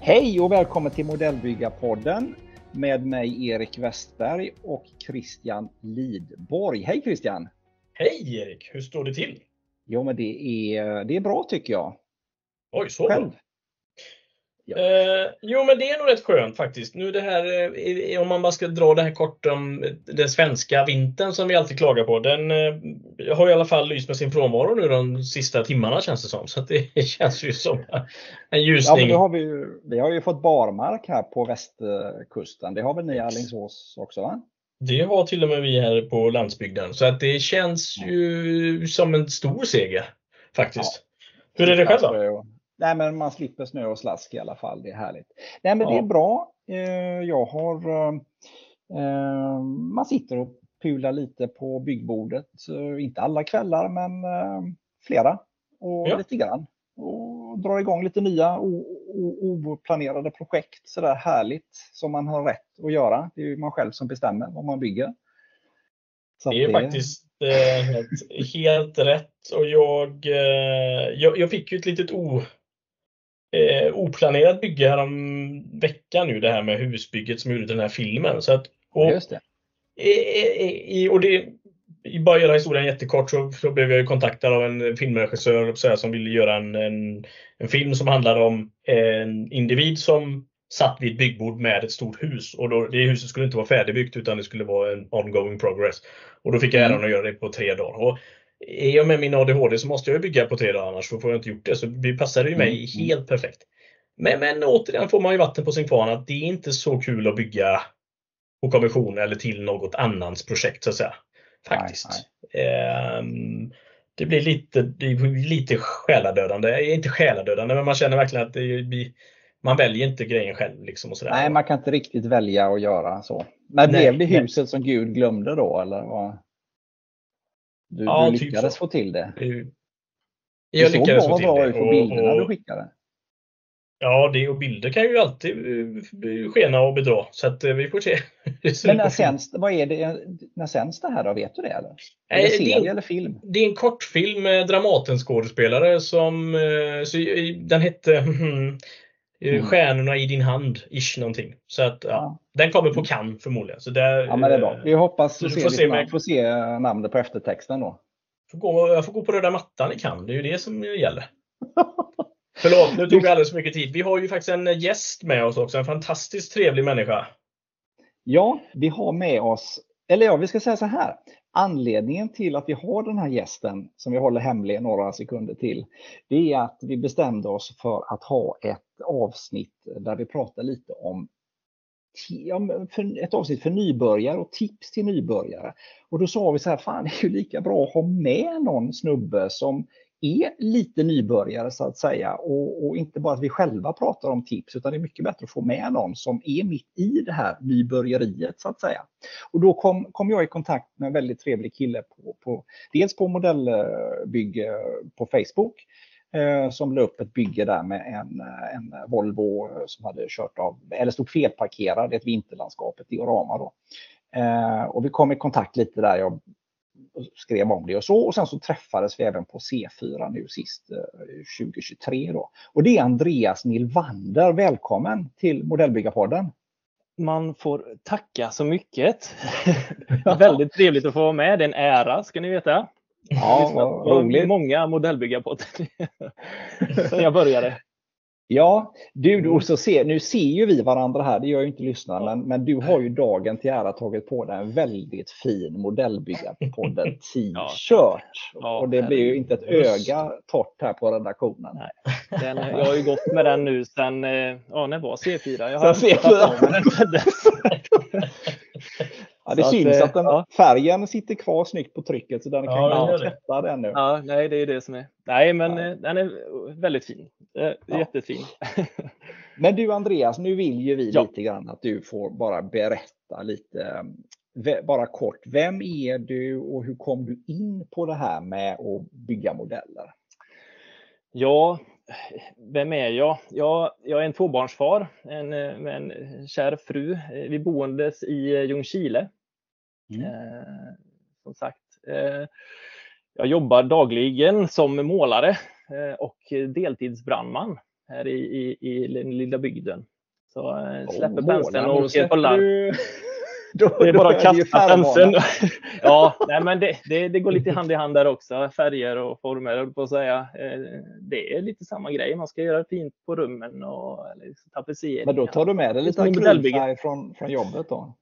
Hej och välkommen till Modellbyggarpodden med mig Erik Westberg och Christian Lidborg. Hej Christian! Hej Erik! Hur står det till? Jo men det är, det är bra tycker jag. Oj, så Själv? Ja. Eh, jo, men det är nog rätt skönt faktiskt. Nu det här, eh, om man bara ska dra det här kort om den svenska vintern som vi alltid klagar på. Den eh, har i alla fall lyst med sin frånvaro nu de sista timmarna känns det som. Så det känns ju som en ljusning. Ja, har vi, ju, vi har ju fått barmark här på västkusten. Det har väl ni i Alingsås också? Va? Det har till och med vi här på landsbygden. Så att det känns ju som en stor seger faktiskt. Ja. Hur är det själv då? Nej, men man slipper snö och slask i alla fall. Det är härligt. Nej, men ja. det är bra. Eh, jag har... Eh, man sitter och pular lite på byggbordet. Inte alla kvällar, men eh, flera. Och ja. lite grann. Och drar igång lite nya oplanerade projekt. Sådär härligt som man har rätt att göra. Det är ju man själv som bestämmer vad man bygger. Så det är det... faktiskt eh, helt, helt, rätt. Och jag, eh, jag, jag, fick ju ett litet o, eh, oplanerat bygge här om veckan nu, det här med husbygget som gjorde den här filmen. Så att, och, Just det. I, och det, i bara göra historien jättekort så, så blev jag kontaktad av en filmregissör så här, som ville göra en, en, en, film som handlade om en individ som satt vid ett byggbord med ett stort hus. Och då, det huset skulle inte vara färdigbyggt utan det skulle vara en ongoing progress. Och då fick jag äran mm. att göra det på tre dagar. Och är jag med min ADHD så måste jag bygga på tre dagar annars får jag inte gjort det. Så det passade ju mig mm. helt perfekt. Men, men återigen får man ju vatten på sin kvarn att det är inte så kul att bygga på kommission eller till något annans projekt så att säga. Faktiskt. Nej, nej. Um, det blir lite, det blir lite själadödande. Inte själadödande men man känner verkligen att blir, man väljer inte grejen själv. Liksom och sådär. Nej, man kan inte riktigt välja att göra så. Men blev det huset nej. som Gud glömde då? Eller vad? Du, ja, du typ lyckades typ få till det. Jag det lyckades få till bra ut på bilderna du skickade. Ja, det och bilder kan ju alltid eh, skena och bedra. Så att eh, vi får se. Men när sänds, vad är det, när sänds det här då? Vet du det? Eller? Är det serie eller film? Det är en kortfilm med Dramaten-skådespelare som eh, så, den hette mm, Stjärnorna i din hand, ish någonting. Så att ja, ja. den kommer på Cannes förmodligen. Så där, ja, men det är bra. Vi hoppas att se, får se, med... får se namnet på eftertexten då. Får gå, jag får gå på röda mattan i Cannes, det är ju det som gäller. Förlåt, nu tog vi alldeles för mycket tid. Vi har ju faktiskt en gäst med oss också, en fantastiskt trevlig människa. Ja, vi har med oss, eller ja, vi ska säga så här. Anledningen till att vi har den här gästen, som vi håller hemlig några sekunder till, det är att vi bestämde oss för att ha ett avsnitt där vi pratar lite om ett avsnitt för nybörjare och tips till nybörjare. Och då sa vi så här, fan det är ju lika bra att ha med någon snubbe som är lite nybörjare så att säga och, och, inte bara att vi själva pratar om tips utan det är mycket bättre att få med någon som är mitt i det här nybörjeriet så att säga. Och då kom, kom jag i kontakt med en väldigt trevlig kille på, på dels på modellbygge på Facebook eh, som la upp ett bygge där med en, en Volvo som hade kört av, eller stod felparkerad i ett vinterlandskap, ett diorama då. Eh, och vi kom i kontakt lite där. Jag skrev om det och så. Och sen så träffades vi även på C4 nu sist 2023. Eh, då. Och det är Andreas Nilvander. Välkommen till Modellbyggarpodden. Man får tacka så mycket. Väldigt trevligt att få vara med. Det är en ära ska ni veta. Ja, vad roligt. Många modellbyggarpoddar sen jag började. Ja, du, mm. så ser, nu ser ju vi varandra här, det gör ju inte lyssnarna, men, men du har ju dagen till ära tagit på dig en väldigt fin modellbyggarpodden t-shirt. Ja, och det blir ju inte ett öga torrt här på redaktionen. Nej. Den, jag har ju gått med den nu sen, eh, ja när var C4? Jag har sen C4. Ja, det så syns att, att den, ja. färgen sitter kvar snyggt på trycket så den kan ja, tvätta den nu. Ja, nej, det är det som är. Nej, men ja. Eh, den är väldigt fin. Ja. Jättefin. men du Andreas, nu vill ju vi ja. lite grann att du får bara berätta lite, bara kort. Vem är du och hur kom du in på det här med att bygga modeller? Ja, vem är jag? jag? Jag är en tvåbarnsfar en, med en kär fru. Vi boendes i Ljungskile Mm. Eh, som sagt, eh, jag jobbar dagligen som målare eh, och deltidsbrandman här i, i, i den lilla bygden. Så eh, släpper oh, penseln och åker på larm. Då, det är bara att kasta penseln. ja, nej, men det, det, det, går lite hand i hand där också. Färger och former, på att säga. Eh, det är lite samma grej. Man ska göra fint på rummen och liksom tapetsering. Men då tar du med dig lite akrylfärg från, från jobbet då?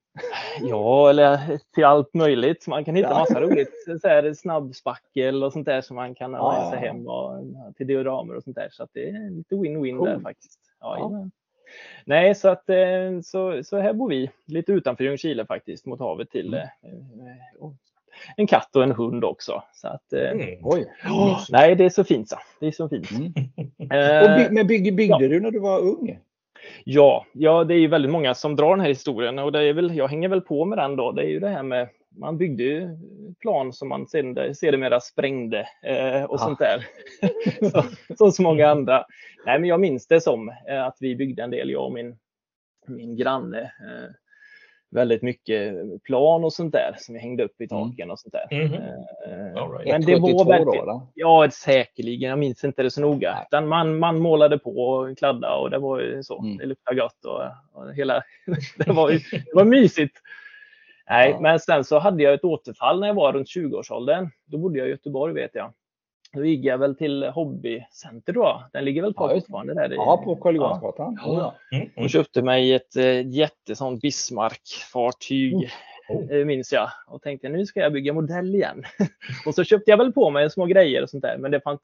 Ja, eller till allt möjligt. Man kan hitta massa roligt. Så här, snabbspackel och sånt där som man kan ha med sig hem och till dioramer och sånt där. Så det är lite win-win cool. där faktiskt. Ja, ja. Nej, så, att, eh, så, så här bor vi lite utanför Ljungskile faktiskt mot havet till mm. Eh, en katt och en hund också. Så att, eh, mm. Oj. Oh, nej, det är så fint. Så. Det är så fint. Mm. by, men bygg, byggde ja. du när du var ung? Ja, ja, det är ju väldigt många som drar den här historien och det är väl, jag hänger väl på med den då. Det är ju det här med man byggde ju plan som man sedermera sprängde eh, och ah. sånt där. så, som så många andra. Nej, men jag minns det som eh, att vi byggde en del, jag och min, min granne. Eh, väldigt mycket plan och sånt där som vi hängde upp i mm. taken och sånt där. Mm -hmm. right. Men det var väldigt, då, Ja, säkerligen. Jag minns inte det så noga. Utan man, man målade på och kladdade och det var ju så. Mm. Det luktade gott och, och hela... det, var, det var mysigt. Nej, ja. men sen så hade jag ett återfall när jag var runt 20-årsåldern. Då bodde jag i Göteborg vet jag. Då gick jag väl till Hobbycenter då. Den ligger väl kvar ja, fortfarande där? Ja, på Karl Johansgatan. Ja. Mm, mm. Och köpte mig ett äh, jättesånt Bismarck-fartyg. Oh. Oh. minns jag och tänkte nu ska jag bygga modell igen. och så köpte jag väl på mig små grejer och sånt där. Men det fanns,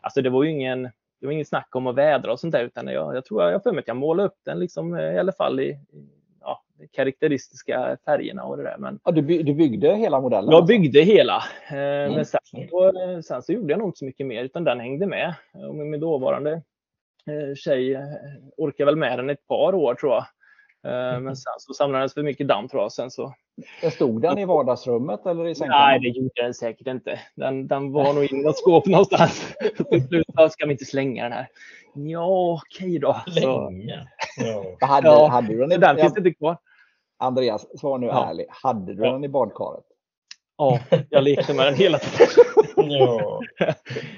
alltså det var ju ingen, det var ingen snack om att vädra och sånt där utan jag, jag tror jag för mig att jag målade upp den liksom eh, i alla fall i, karaktäristiska färgerna och det där. Men, ja, du, by du byggde hela modellen? Jag alltså? byggde hela. Eh, mm. Men sen, då, sen, så gjorde jag nog inte så mycket mer utan den hängde med. Och min dåvarande eh, tjej eh, orkade väl med den ett par år tror jag. Mm. Men sen så samlades för mycket damm tror jag. Sen så... Stod den i vardagsrummet eller i sängkammaren? Nej, det gjorde den säkert inte. Den, den var nog i något skåp någonstans. Till slut ska vi inte slänga den här. Ja, okej då. Länge. Ja. hade, ja, hade du den, den finns inte kvar. Andreas, svar nu ja. ärligt. Hade du ja. den i badkaret? Ja, jag lekte med den hela tiden. ja.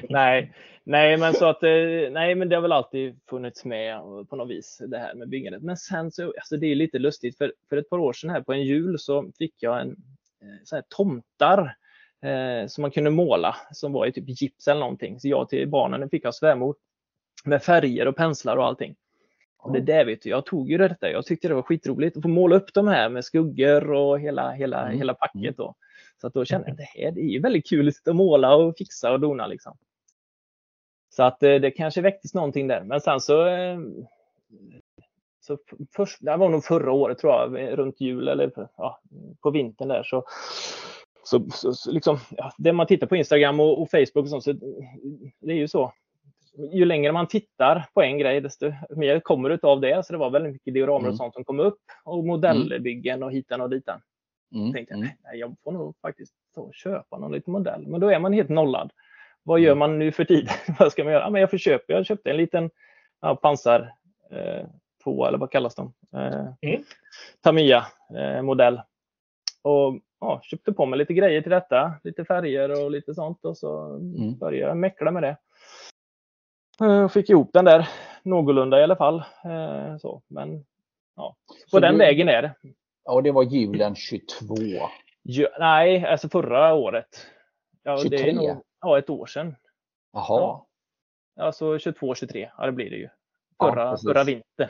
nej, nej, men så att eh, nej, men det har väl alltid funnits med på något vis det här med byggandet. Men sen så, alltså det är lite lustigt för, för ett par år sedan här på en jul så fick jag en eh, så här tomtar eh, som man kunde måla som var i typ gips eller någonting. Så jag till barnen fick av svärmor med färger och penslar och allting. Och det där vet du, jag tog ju detta. Jag tyckte det var skitroligt att få måla upp de här med skuggor och hela, hela, mm. hela packet. Mm. Då. Så att då kände jag att det här det är ju väldigt kul att måla och fixa och dona. Liksom. Så att det, eh, det kanske väcktes någonting där. Men sen så, eh, så först, det var nog förra året tror jag, runt jul eller ja, på vintern där. Så, så, så, så liksom, ja, det man tittar på Instagram och, och Facebook och sånt, så det är ju så ju längre man tittar på en grej, desto mer kommer det av det. Så det var väldigt mycket dioramer mm. och sånt som kom upp och modellbyggen och hitan och ditan. Mm. tänkte jag, mm. nej, jag får nog faktiskt ta köpa någon liten modell. Men då är man helt nollad. Vad gör mm. man nu för tiden? vad ska man göra? Men jag försöker. Jag köpte en liten ja, pansar eh, två, eller vad kallas de? Eh, mm. Tamiya eh, modell. Och ja, köpte på mig lite grejer till detta, lite färger och lite sånt och så mm. började jag mäckla med det. Jag eh, fick ihop den där någorlunda i alla fall. Eh, så, men ja, på så den du, vägen är det. Ja, det var julen 22? Ja, nej, alltså förra året. Ja, 23? Det är nog, ja, ett år sedan. Jaha. Ja. Alltså 22, 23, ja det blir det ju. Förra, ja, förra vintern.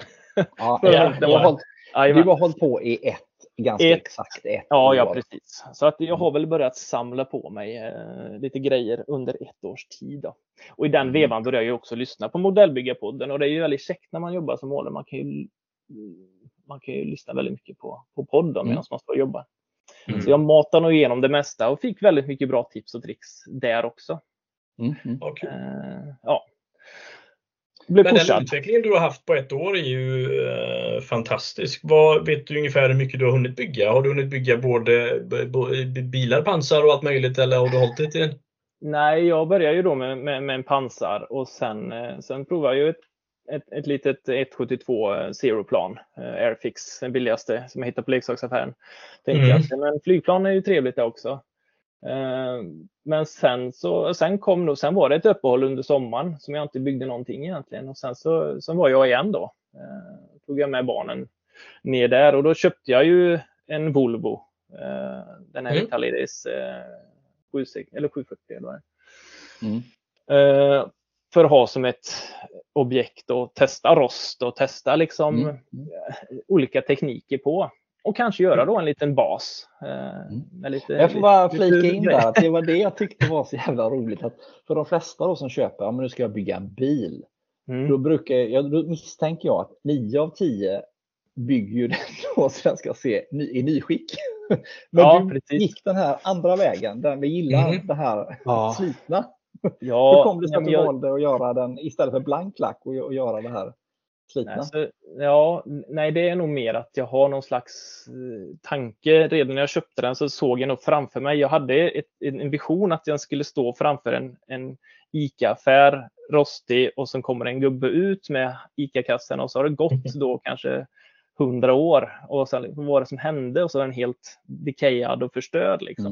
Ja, förra vintern hållit, du har hållit på i ett ganska ett, exakt ett Ja, år. ja precis. Så att jag har väl börjat samla på mig eh, lite grejer under ett års tid. Då. Och i den mm. vevan började jag också lyssna på Modellbyggarpodden och det är ju väldigt käckt när man jobbar som målare. Man kan ju, man kan ju lyssna väldigt mycket på, på podden mm. medan man står och jobbar. Mm. Så jag matar nog igenom det mesta och fick väldigt mycket bra tips och tricks där också. Mm. mm. Uh, ja, blev Men pushad. den utvecklingen du har haft på ett år är ju eh, fantastisk. Vad, vet du ungefär hur mycket du har hunnit bygga? Har du hunnit bygga både, bilar, pansar och allt möjligt eller har du hållit dig till Nej, jag började ju då med, med, med en pansar och sen, eh, sen provade jag ju ett, ett, ett litet 172 Zero-plan, Airfix, den billigaste som jag hittade på leksaksaffären. Tänkte mm. att men flygplan är ju trevligt det också. Men sen, så, sen, kom då, sen var det ett uppehåll under sommaren som jag inte byggde någonting egentligen. Och sen så sen var jag igen då. Tog jag med barnen ner där och då köpte jag ju en Volvo. Den här mm. Vitalides 760, eller 740 eller vad mm. För att ha som ett objekt och testa rost och testa liksom mm. olika tekniker på och kanske göra då en liten bas. Mm. Lite, jag får bara flika in där att det var det jag tyckte var så jävla roligt. Att för de flesta då som köper, ja men nu ska jag bygga en bil. Mm. Då, brukar, jag, då misstänker jag att 9 av 10 bygger ju den då så den ska se ny, i nyskick. Men ja, du precis. gick den här andra vägen, där vi gillar mm. det här ja. slitna. Ja, Hur kom det sig att du valde att göra den istället för blank lack och, och göra det här slitna? Alltså, ja, nej, det är nog mer att jag har någon slags eh, tanke. Redan när jag köpte den så såg jag nog framför mig. Jag hade ett, en vision att jag skulle stå framför en, en ICA-affär, rostig, och så kommer en gubbe ut med ICA-kassen och så har det gått då kanske hundra år och sen vad var det som hände och så är den helt decayad och förstörd liksom.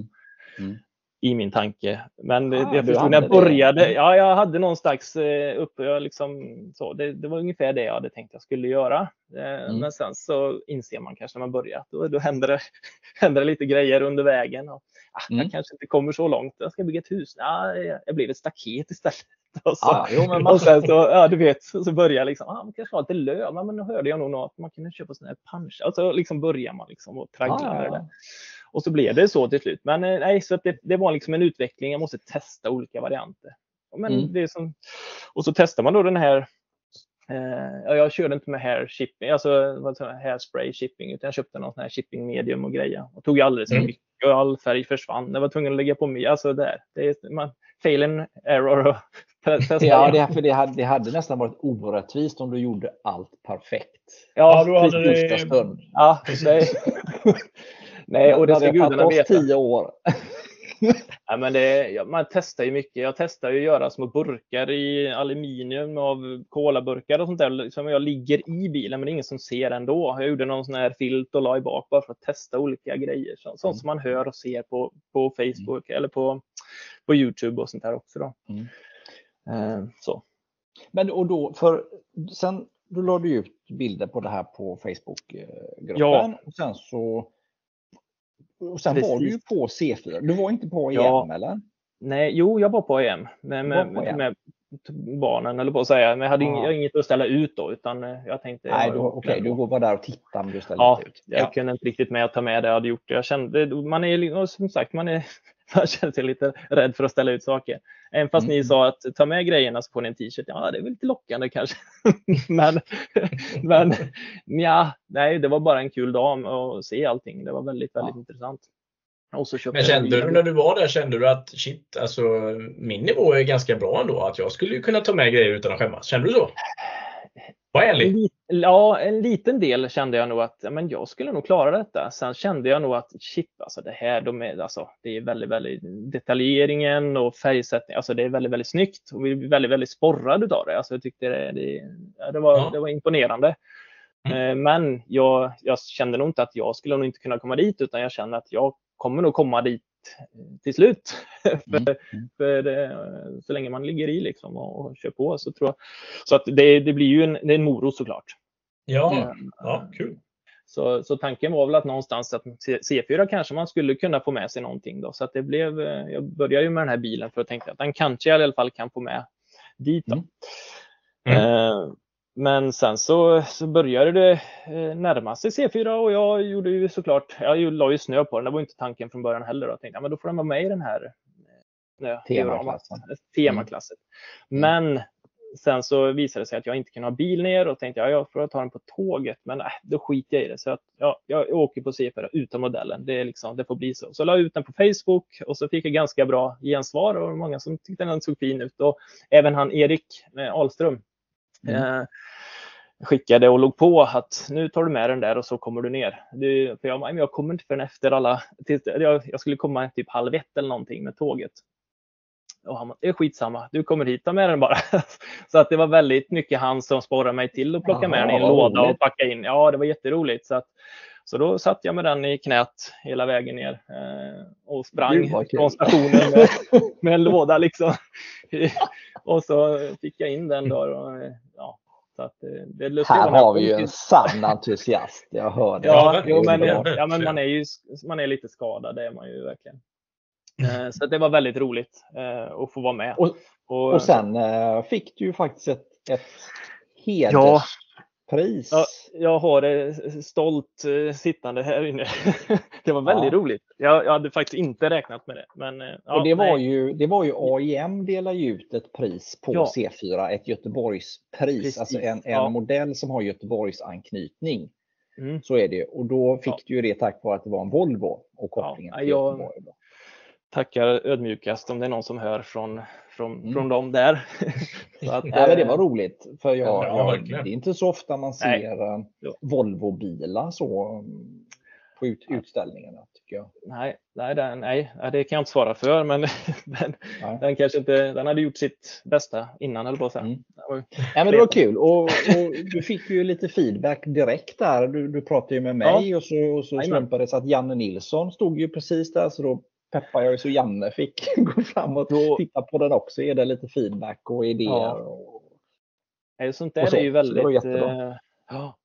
Mm. Mm i min tanke. Men ah, jag förstod när jag började, det. ja, jag hade någon slags eh, uppe, jag liksom, så, det, det, var ungefär det jag hade tänkt jag skulle göra. Eh, mm. Men sen så inser man kanske när man börjar, då, då händer, det, händer det lite grejer under vägen. Och, ah, mm. Jag kanske inte kommer så långt, jag ska bygga ett hus. Ah, jag, jag blev ett staket istället. Och, så, ah, jo, men man... och sen så, ja du vet, så börjar liksom, ah, man kanske har lite löv, men nu hörde jag nog något, att man kunde köpa sådana här punch. Och så liksom börjar man liksom och traggla ah, med det. Och så blev det så till slut. Men eh, nej, så det, det var liksom en utveckling. Jag måste testa olika varianter. Men mm. det som, och så testar man då den här Eh, jag körde inte med hair shipping, alltså hairspray shipping, utan jag köpte någon sån här shipping medium och grejer. Och tog alldeles mm. mycket och all färg försvann. Jag var tvungen att lägga på mig. Alltså där, det är man, fail and error. Och testa ja, det, för det hade, det hade nästan varit orättvist om du gjorde allt perfekt. Ja, då hade det... Stund. Ja, det... Nej, och det ska gudarna veta. tio år. ja, men det, man testar ju mycket. Jag testar ju att göra små burkar i aluminium av kolaburkar och sånt där som jag ligger i bilen, men det är ingen som ser ändå. Jag gjorde någon sån här filt och la i bak bara för att testa olika grejer. Sånt mm. som man hör och ser på, på Facebook mm. eller på, på Youtube och sånt där också. Då. Mm. Eh, så. Men och då, för sen då la du ut bilder på det här på Facebookgruppen ja. och sen så och sen Precis. var du ju på C4. Du var inte på EM ja. eller? Nej, jo, jag var på EM med, med, på EM. med barnen, eller på att säga. Men jag hade ja. inget att ställa ut då, utan eh, jag tänkte. Nej, du, okay, du var där och tittade, men du ställde ja, ut. Ja, jag kunde inte riktigt med att ta med det jag hade gjort. Jag kände, man är som sagt, man är man känner sig lite rädd för att ställa ut saker. Även fast mm. ni sa att ta med grejerna så får ni en t-shirt. Ja, det är väl lite lockande kanske. men men ja, nej, det var bara en kul dag att se allting. Det var väldigt, väldigt ja. intressant. men kände du när du var där, kände du att shit, alltså min nivå är ganska bra ändå, att jag skulle kunna ta med grejer utan att skämmas? Kände du så? Var ärlig. Ja, en liten del kände jag nog att men jag skulle nog klara detta. Sen kände jag nog att shit, alltså det här, de är, alltså, det är väldigt, väldigt detaljeringen och färgsättning. Alltså det är väldigt, väldigt snyggt och vi är väldigt, väldigt sporrade av det. Alltså jag tyckte det, det, det, var, ja. det var imponerande. Mm. Eh, men jag, jag kände nog inte att jag skulle nog inte kunna komma dit, utan jag känner att jag kommer nog komma dit till slut. Mm. för, mm. för det, så länge man ligger i liksom och, och kör på så tror jag. Så att det, det blir ju en, det är en morot såklart. Ja, mm. ja kul. Så, så tanken var väl att någonstans att C4 kanske man skulle kunna få med sig någonting då. Så att det blev, eh, jag började ju med den här bilen för att tänka att den kanske i alla fall kan få med dit. Då. Mm. Eh, men sen så, så började det eh, närma sig C4 och jag gjorde ju såklart, jag la ju snö på den. Det var inte tanken från början heller. Då. Jag tänkte, ja, men då får den vara med i den här eh, temaklassen. temaklassen. Mm. Men sen så visade det sig att jag inte kunde ha bil ner och tänkte ja, jag får ta den på tåget. Men äh, då skiter jag i det. Så att, ja, jag åker på C4 utan modellen. Det, är liksom, det får bli så. Så jag la ut den på Facebook och så fick jag ganska bra gensvar och många som tyckte den såg fin ut. Och även han Erik eh, Ahlström Mm. Eh, skickade och låg på att nu tar du med den där och så kommer du ner. Det, för jag, jag kommer inte förrän efter alla, till, jag, jag, skulle komma typ halv ett eller någonting med tåget. och han det är skitsamma, du kommer hit, ta med den bara. så att det var väldigt mycket han som sporrade mig till att plocka Aha, med den i en låda och packa in. Ja, det var jätteroligt. Så, att, så då satt jag med den i knät hela vägen ner eh, och sprang från stationen med, med, en låda liksom. och så fick jag in den då. Och, ja, så att eh, det Här har vi ju en sann entusiast. Jag hör det. Ja, jo, men, ja, men man är ju man är lite skadad, det är man ju verkligen. Eh, så det var väldigt roligt eh, att få vara med. Och, och, och sen fick du ju faktiskt ett, ett hederspris. Ja, jag har det stolt sittande här inne. det var väldigt ja. roligt. Jag, jag, hade faktiskt inte räknat med det. Men, ja, och det, var ju, det var ju AIM delar ut ett pris på ja. C4, ett Göteborgspris, Precis. alltså en, en modell som har Göteborgs anknytning. Mm. Så är det. Och då fick du ju det tack vare att det var en Volvo och kopplingen till jag, Göteborg. Tackar ödmjukast om det är någon som hör från, från, mm. från dem där. så att, ja, det var eh, roligt, för jag, ja, jag, det är inte så ofta man ser eh, Volvo-bilar så på ut, utställningarna. Tycker jag. Nej, nej, den, nej, det kan jag inte svara för, men den, den, kanske inte, den hade gjort sitt bästa innan, eller på att säga. Mm. Ja, men det var kul och, och, du fick ju lite feedback direkt där. Du, du pratade ju med mig ja. och så, och så slumpade det så att Janne Nilsson stod ju precis där, så då peppar jag så Janne fick gå fram och titta på den också, ge det lite feedback och idéer. Ja. Och, sånt där så. är ju väldigt, det, eh,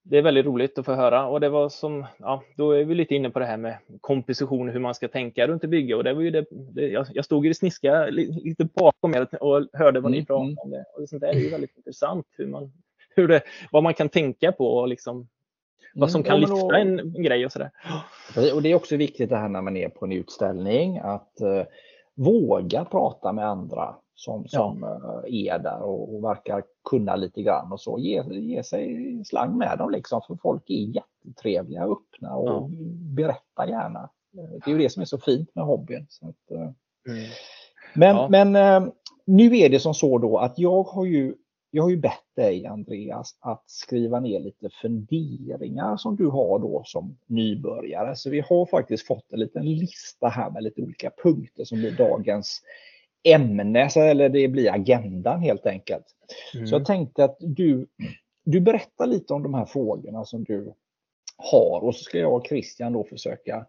det är väldigt roligt att få höra och det var som, ja, då är vi lite inne på det här med komposition, hur man ska tänka runt ett bygge och det var ju det, det jag, jag stod i sniska lite bakom er och hörde vad ni mm. pratade om det och sånt där är ju väldigt intressant hur man, hur det, vad man kan tänka på och liksom vad som mm, kan lyfta och, en grej och sådär. Och det är också viktigt det här när man är på en utställning att uh, våga prata med andra som, som ja. uh, är där och, och, verkar kunna lite grann och så. Ge, ge sig slang med dem liksom för folk är jättetrevliga och öppna och ja. berättar gärna. Det är ju det som är så fint med hobbyn. Att, mm. Men, ja. men nu är det som så då att jag har ju jag har ju bett dig Andreas att skriva ner lite funderingar som du har då som nybörjare. Så vi har faktiskt fått en liten lista här med lite olika punkter som blir dagens ämne, eller det blir agendan helt enkelt. Mm. Så jag tänkte att du, du berättar lite om de här frågorna som du har och så ska jag och Christian då försöka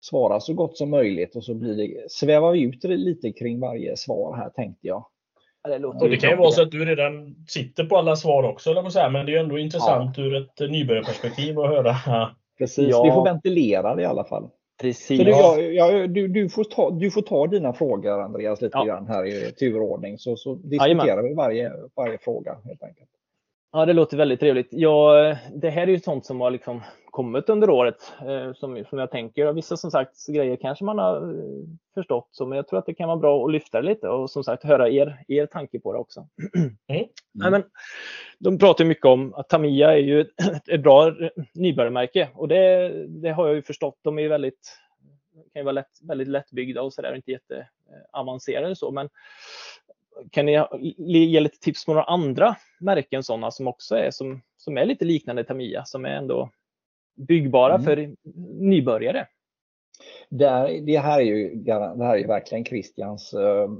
svara så gott som möjligt och så blir det, svävar vi ut lite kring varje svar här tänkte jag. Det, låter det kan ju vara så att du redan sitter på alla svar också, eller så här, men det är ändå intressant ja. ur ett nybörjarperspektiv att höra. Precis, ja. vi får ventilera det i alla fall. Precis. Så du, jag, jag, du, du, får ta, du får ta dina frågor Andreas lite ja. grann här i turordning så, så diskuterar vi varje, varje fråga helt enkelt. Ja, det låter väldigt trevligt. Ja, det här är ju sånt som har liksom kommit under året eh, som, som jag tänker. Vissa som sagt grejer kanske man har eh, förstått, så, men jag tror att det kan vara bra att lyfta det lite och som sagt höra er, er tanke på det också. Mm. Nej, men, de pratar mycket om att Tamiya är ju ett, ett bra nybörjarmärke och det, det har jag ju förstått. De är ju väldigt, kan ju vara lätt, väldigt lättbyggda och sådär, inte jätteavancerade så, men kan ni ge lite tips på några andra märken sådana som också är som, som är lite liknande Tamiya som är ändå byggbara mm. för nybörjare? Det, det, här är ju, det här är verkligen Christians eh,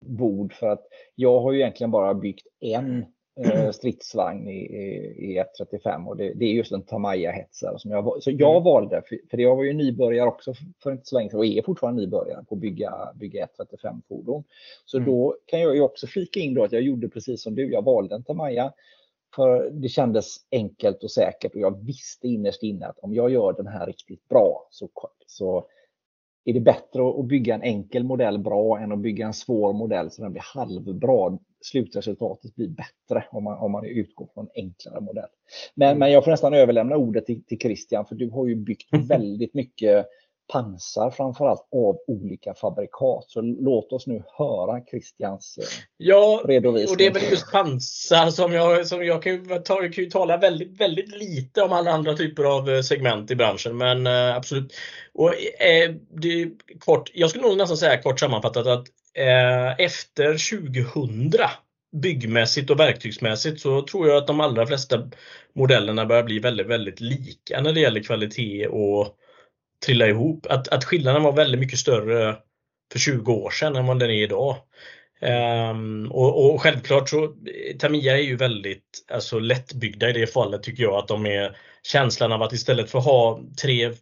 bord för att jag har ju egentligen bara byggt en eh, stridsvagn i, i, i 135 och det, det, är just en Tamaya Hetzer. Som jag, så jag mm. valde, för, för jag var ju nybörjare också för inte så länge sedan och är fortfarande nybörjare på att bygga, bygga 135 fordon. Så mm. då kan jag ju också flika in då att jag gjorde precis som du, jag valde en Tamaya för det kändes enkelt och säkert och jag visste innerst inne att om jag gör den här riktigt bra så, så är det bättre att bygga en enkel modell bra än att bygga en svår modell så den blir halvbra. Slutresultatet blir bättre om man, om man utgår från en enklare modell. Men, mm. men jag får nästan överlämna ordet till, till Christian för du har ju byggt väldigt mycket pansar framförallt av olika fabrikat. Så låt oss nu höra Christians eh, ja, redovisning. och det är väl just pansar som jag, som jag kan, ta, kan ju tala väldigt, väldigt lite om alla andra typer av eh, segment i branschen. Men eh, absolut. Och, eh, det, kort, jag skulle nog nästan säga kort sammanfattat att eh, efter 2000 byggmässigt och verktygsmässigt så tror jag att de allra flesta modellerna börjar bli väldigt, väldigt lika när det gäller kvalitet och trilla ihop. Att, att skillnaden var väldigt mycket större för 20 år sedan än vad den är idag. Um, och, och, självklart så Tamiya är ju väldigt alltså, lättbyggda i det fallet tycker jag att de är känslan av att istället för att ha tre,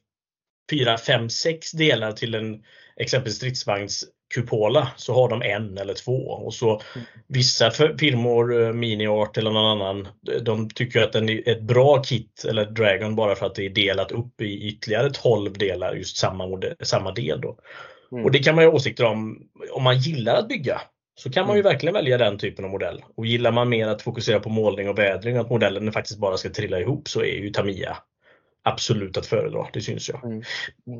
fyra, fem, sex delar till en exempelvis stridsvagns stridsvagnskupola så har de en eller två. Och så. Vissa firmor, eh, Miniart eller någon annan, de tycker att den är ett bra kit eller Dragon bara för att det är delat upp i ytterligare 12 delar, just samma, samma del. Då. Mm. Och det kan man ju ha åsikter om, om man gillar att bygga. Så kan man ju mm. verkligen välja den typen av modell. Och gillar man mer att fokusera på målning och vädring och att modellen faktiskt bara ska trilla ihop så är ju Tamiya absolut att föredra, det syns ju. Mm. Mm.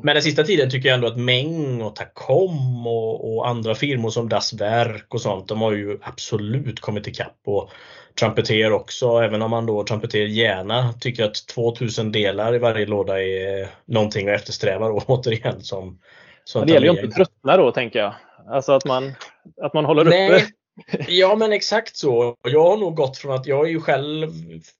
Men den sista tiden tycker jag ändå att Meng och Tacom och, och andra firmor som Das Werk och sånt, de har ju absolut kommit ikapp. Och Trumpeter också, även om man då Trumpeter gärna tycker att 2000 delar i varje låda är någonting att eftersträva då, återigen som, som Det gäller ju inte att tröttna då tänker jag. Alltså att man, att man håller Nej. uppe Ja men exakt så. Jag har nog gått från att, jag är ju själv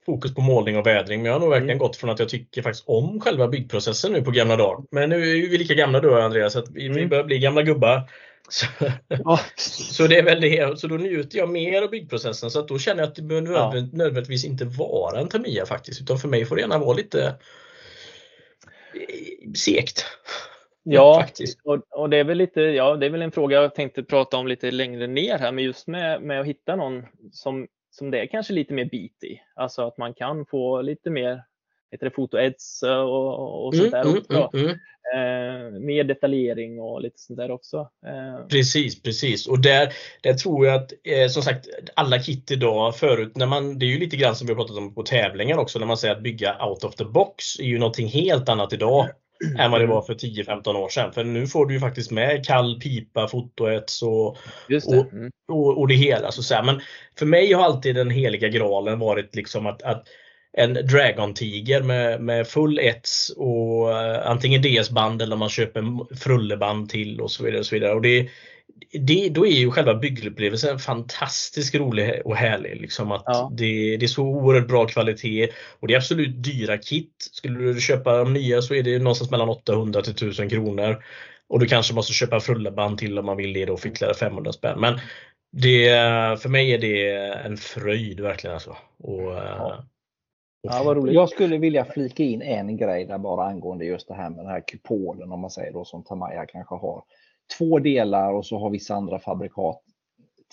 fokus på målning och vädring, men jag har nog verkligen mm. gått från att jag tycker faktiskt om själva byggprocessen nu på gamla dagar. Men nu är vi lika gamla du och Andreas, så att vi, mm. vi börjar bli gamla gubbar. Så, ja. så, det är väl det. Så då njuter jag mer av byggprocessen så att då känner jag att det behöver ja. nödvändigtvis inte vara en Tamiya faktiskt, utan för mig får det gärna vara lite segt. Ja, faktiskt. Och, och, det är väl lite, ja, det är väl en fråga jag tänkte prata om lite längre ner här, men just med, med att hitta någon som, som det är kanske lite mer bit i. Alltså att man kan få lite mer heter det, fotoeds och, och sånt där mm, också. Mm, mm, eh, mer detaljering och lite sånt där också. Eh. Precis, precis. Och där, där tror jag att eh, som sagt alla kit idag förut, när man, det är ju lite grann som vi har pratat om på tävlingar också, när man säger att bygga out of the box är ju någonting helt annat idag än vad det var för 10-15 år sedan. För nu får du ju faktiskt med kall pipa, fotoets och, det. Mm. Och, och, och, det hela. Så, så Men för mig har alltid den heliga graalen varit liksom att, att en Dragon-tiger med, med full ets och uh, antingen DS-band eller man köper frulleband till och så vidare. Och så vidare. Och det, det, då är ju själva byggupplevelsen fantastiskt rolig och härlig. Liksom att ja. det, det, är så oerhört bra kvalitet och det är absolut dyra kit. Skulle du köpa de nya så är det någonstans mellan 800 till 1000 kronor. Och du kanske måste köpa frulleband till om man vill det då för ytterligare 500 spänn. Men det, för mig är det en fröjd verkligen. Alltså. Och, ja. Ja, roligt. Jag skulle vilja flika in en grej där bara angående just det här med den här kupolen om man säger då som Tamaya kanske har två delar och så har vissa andra fabrikat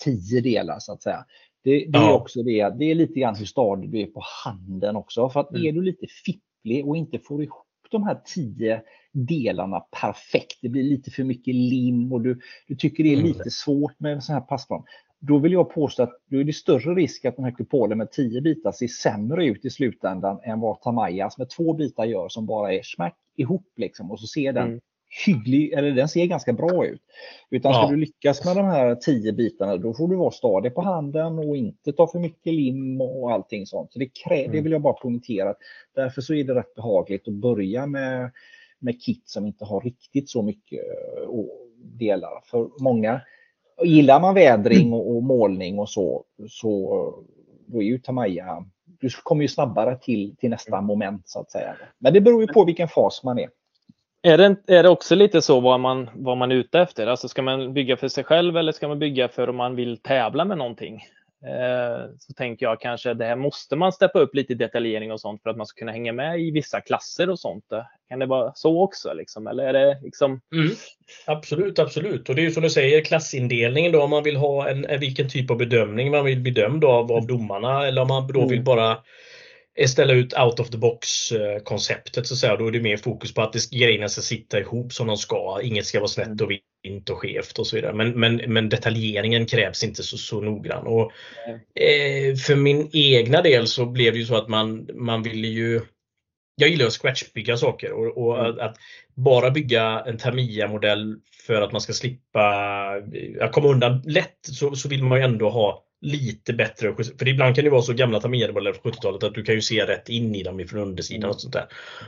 tio delar så att säga. Det, det ja. är också det, det är lite grann hur stadig du är på handen också. För att mm. är du lite fipplig och inte får ihop de här tio delarna perfekt, det blir lite för mycket lim och du, du tycker det är mm. lite svårt med sån här passplan. Då vill jag påstå att då är det större risk att den här kupolen med tio bitar ser sämre ut i slutändan än vad Tamayas med två bitar gör som bara är smack ihop liksom och så ser den mm hygglig, eller den ser ganska bra ut. Utan ska ja. du lyckas med de här tio bitarna då får du vara stadig på handen och inte ta för mycket lim och allting sånt. Så det, krä, mm. det vill jag bara poängtera. Därför så är det rätt behagligt att börja med, med kit som inte har riktigt så mycket uh, delar. För många, gillar man vädring och, och målning och så, så då är ju Tamaya du kommer ju snabbare till, till nästa mm. moment så att säga. Men det beror ju på vilken fas man är. Är det, är det också lite så vad man, vad man är ute efter? Alltså ska man bygga för sig själv eller ska man bygga för om man vill tävla med någonting? Eh, så tänker jag kanske det här måste man steppa upp lite detaljering och sånt för att man ska kunna hänga med i vissa klasser och sånt. Kan det vara så också? Liksom? Eller är det liksom... Mm. Absolut, absolut. Och det är ju som du säger klassindelningen då om man vill ha en, vilken typ av bedömning man vill bedömd av, av domarna eller om man då vill mm. bara ställa ut out of the box eh, konceptet så att säga. Då är det mer fokus på att grejerna ska sitta ihop som de ska. Inget ska vara snett och vint och skevt och så vidare. Men, men, men detaljeringen krävs inte så, så noggrann. Och, eh, för min egna del så blev det ju så att man, man ville ju jag gillar att scratchbygga saker och, och mm. att, att, bara bygga en Tamiya-modell för att man ska slippa komma undan lätt så, så vill man ju ändå ha lite bättre. För ibland kan det vara så gamla Tamiya-modeller från 70-talet att du kan ju se rätt in i dem ifrån undersidan och sånt där.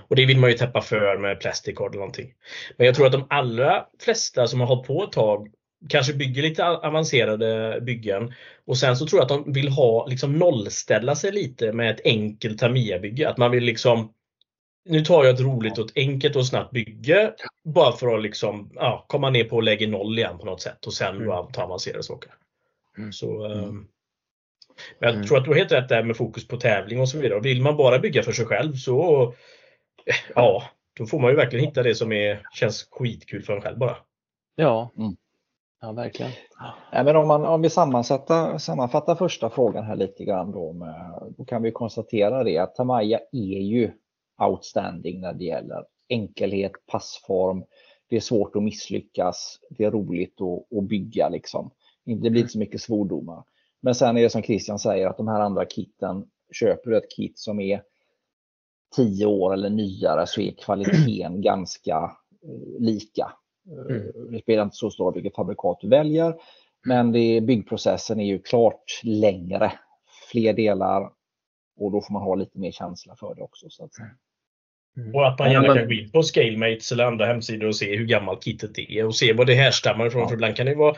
Och det vill man ju täppa för med plastic card eller någonting. Men jag tror att de allra flesta som har hållit på ett tag kanske bygger lite avancerade byggen och sen så tror jag att de vill ha liksom nollställa sig lite med ett enkelt Tamiya-bygge. Att man vill liksom nu tar jag ett roligt och ett enkelt och snabbt bygge bara för att liksom, ja, komma ner på läge noll igen på något sätt och sen mm. ta avancerade saker. Mm. Så, mm. Ehm, men jag mm. tror att du har helt rätt där med fokus på tävling och så vidare. Vill man bara bygga för sig själv så ja, då får man ju verkligen hitta det som är, känns skitkul för en själv bara. Ja, mm. ja verkligen. Ja, men om, man, om vi sammanfattar, sammanfattar första frågan här lite grann då, med, då kan vi konstatera det att Tamaya är ju outstanding när det gäller enkelhet, passform. Det är svårt att misslyckas. Det är roligt att, att bygga liksom. Det blir inte så mycket svordomar. Men sen är det som Christian säger att de här andra kitten, köper du ett kit som är 10 år eller nyare så är kvaliteten ganska eh, lika. Eh, mm. Det spelar inte så stor roll vilket fabrikat du väljer. Men det, byggprocessen är ju klart längre. Fler delar och då får man ha lite mer känsla för det också. Så att säga. Mm. Och att man gärna kan gå in på Scalemates eller andra hemsidor och se hur gammalt kittet är och se vad det härstammar ifrån. Ja. För ibland kan det vara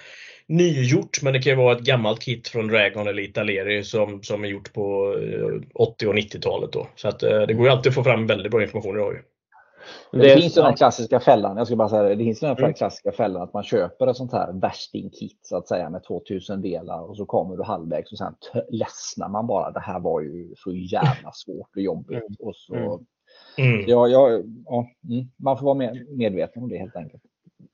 nygjort men det kan ju vara ett gammalt kit från Dragon eller Italeri som, som är gjort på 80 eh, och 90-talet. Då. Så att, eh, det går ju alltid att få fram väldigt bra information idag. Det, det finns ju den klassiska fällan, jag ska bara säga det, det finns den mm. klassiska fällan att man köper ett sånt här värsting-kit så att säga med 2000 delar och så kommer du halvvägs och sen ledsnar man bara. Det här var ju så jävla svårt och jobbigt. Mm. Och så, mm. Ja, ja, ja, mm. man får vara medveten om det helt enkelt.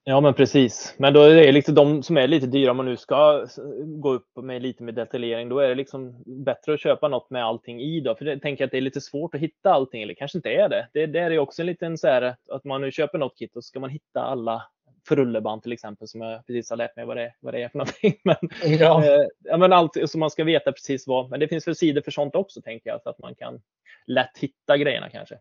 Ja, men precis. Men då är det liksom de som är lite dyra, om man nu ska gå upp med lite med detaljering, då är det liksom bättre att köpa något med allting i då. För det tänker jag att det är lite svårt att hitta allting, eller kanske inte är det. Det, det är också en liten så här att man nu köper något kit och ska man hitta alla frulleband till exempel som jag precis har lärt mig vad det, vad det är för någonting. Men, ja. Eh, ja, men allt så man ska veta precis vad. Men det finns väl sidor för sånt också tänker jag så att man kan lätt hitta grejerna kanske.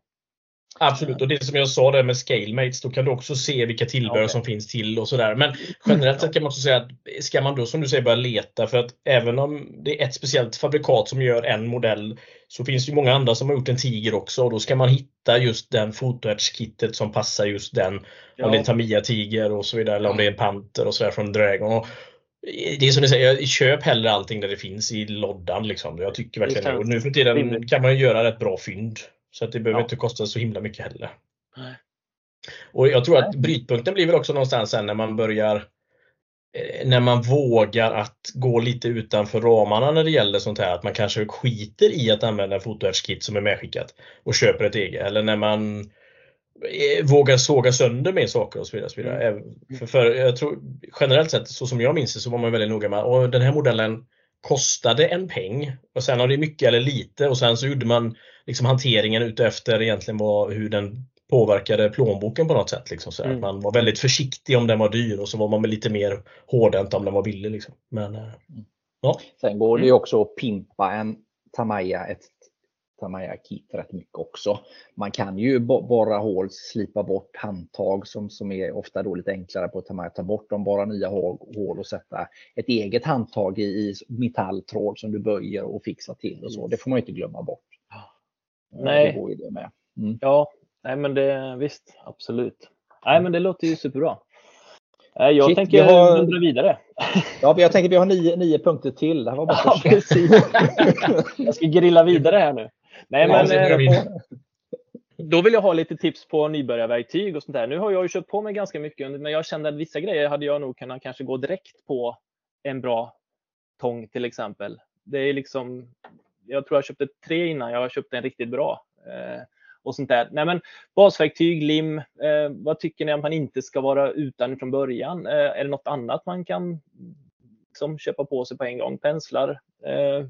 Absolut, och det som jag sa där med Scalemates, då kan du också se vilka tillbehör okay. som finns till och sådär. Men generellt sett kan man också säga att ska man då som du säger börja leta för att även om det är ett speciellt fabrikat som gör en modell så finns det många andra som har gjort en Tiger också och då ska man hitta just den fotoärtskittet som passar just den. Ja. Om det är en Tamiya Tiger och så vidare eller om det är en Panter och sådär från Dragon. Och det är som ni säger, köp hellre allting där det finns i loddan. Liksom. Jag tycker verkligen det. Och nu för tiden kan man ju göra rätt bra fynd. Så att det behöver ja. inte kosta så himla mycket heller. Nej. Och jag tror att brytpunkten blir väl också någonstans sen när man börjar eh, när man vågar att gå lite utanför ramarna när det gäller sånt här. Att man kanske skiter i att använda en fotoärtskit som är medskickat och köper ett eget. Eller när man vågar såga sönder med saker och så vidare. Och så vidare. Mm. För, för, jag tror, generellt sett, så som jag minns det, så var man väldigt noga med att den här modellen kostade en peng och sen har det mycket eller lite och sen så gjorde man liksom hanteringen utefter egentligen vad, hur den påverkade plånboken på något sätt. Liksom, så mm. Man var väldigt försiktig om den var dyr och så var man lite mer hårdhänt om den var billig. Liksom. Men, eh, mm. ja. Sen går det ju också att pimpa en Tamaya, ett Tamaya kit rätt mycket också. Man kan ju borra hål, slipa bort handtag som, som är ofta då lite enklare på Tamaya. Ta bort dem, borra nya hål och sätta ett eget handtag i, i metalltråd som du böjer och fixar till och så. Det får man inte glömma bort. Nej. Det går ju det med. Mm. Ja, nej men det visst, absolut. Nej men det låter ju superbra. Jag Shit, tänker har... dra vidare. Ja, jag tänker vi har nio, nio punkter till. Det här var bara ja, precis. jag ska grilla vidare här nu. Nej, men, eh, då vill jag ha lite tips på nybörjarverktyg och sånt där. Nu har jag ju kört på mig ganska mycket, men jag kände att vissa grejer hade jag nog kunnat kanske gå direkt på en bra tång till exempel. Det är liksom, jag tror jag köpte tre innan jag köpte en riktigt bra. Eh, och sånt där. Nej, men basverktyg, lim, eh, vad tycker ni att man inte ska vara utan från början? Eh, är det något annat man kan liksom, köpa på sig på en gång? Penslar? Eh,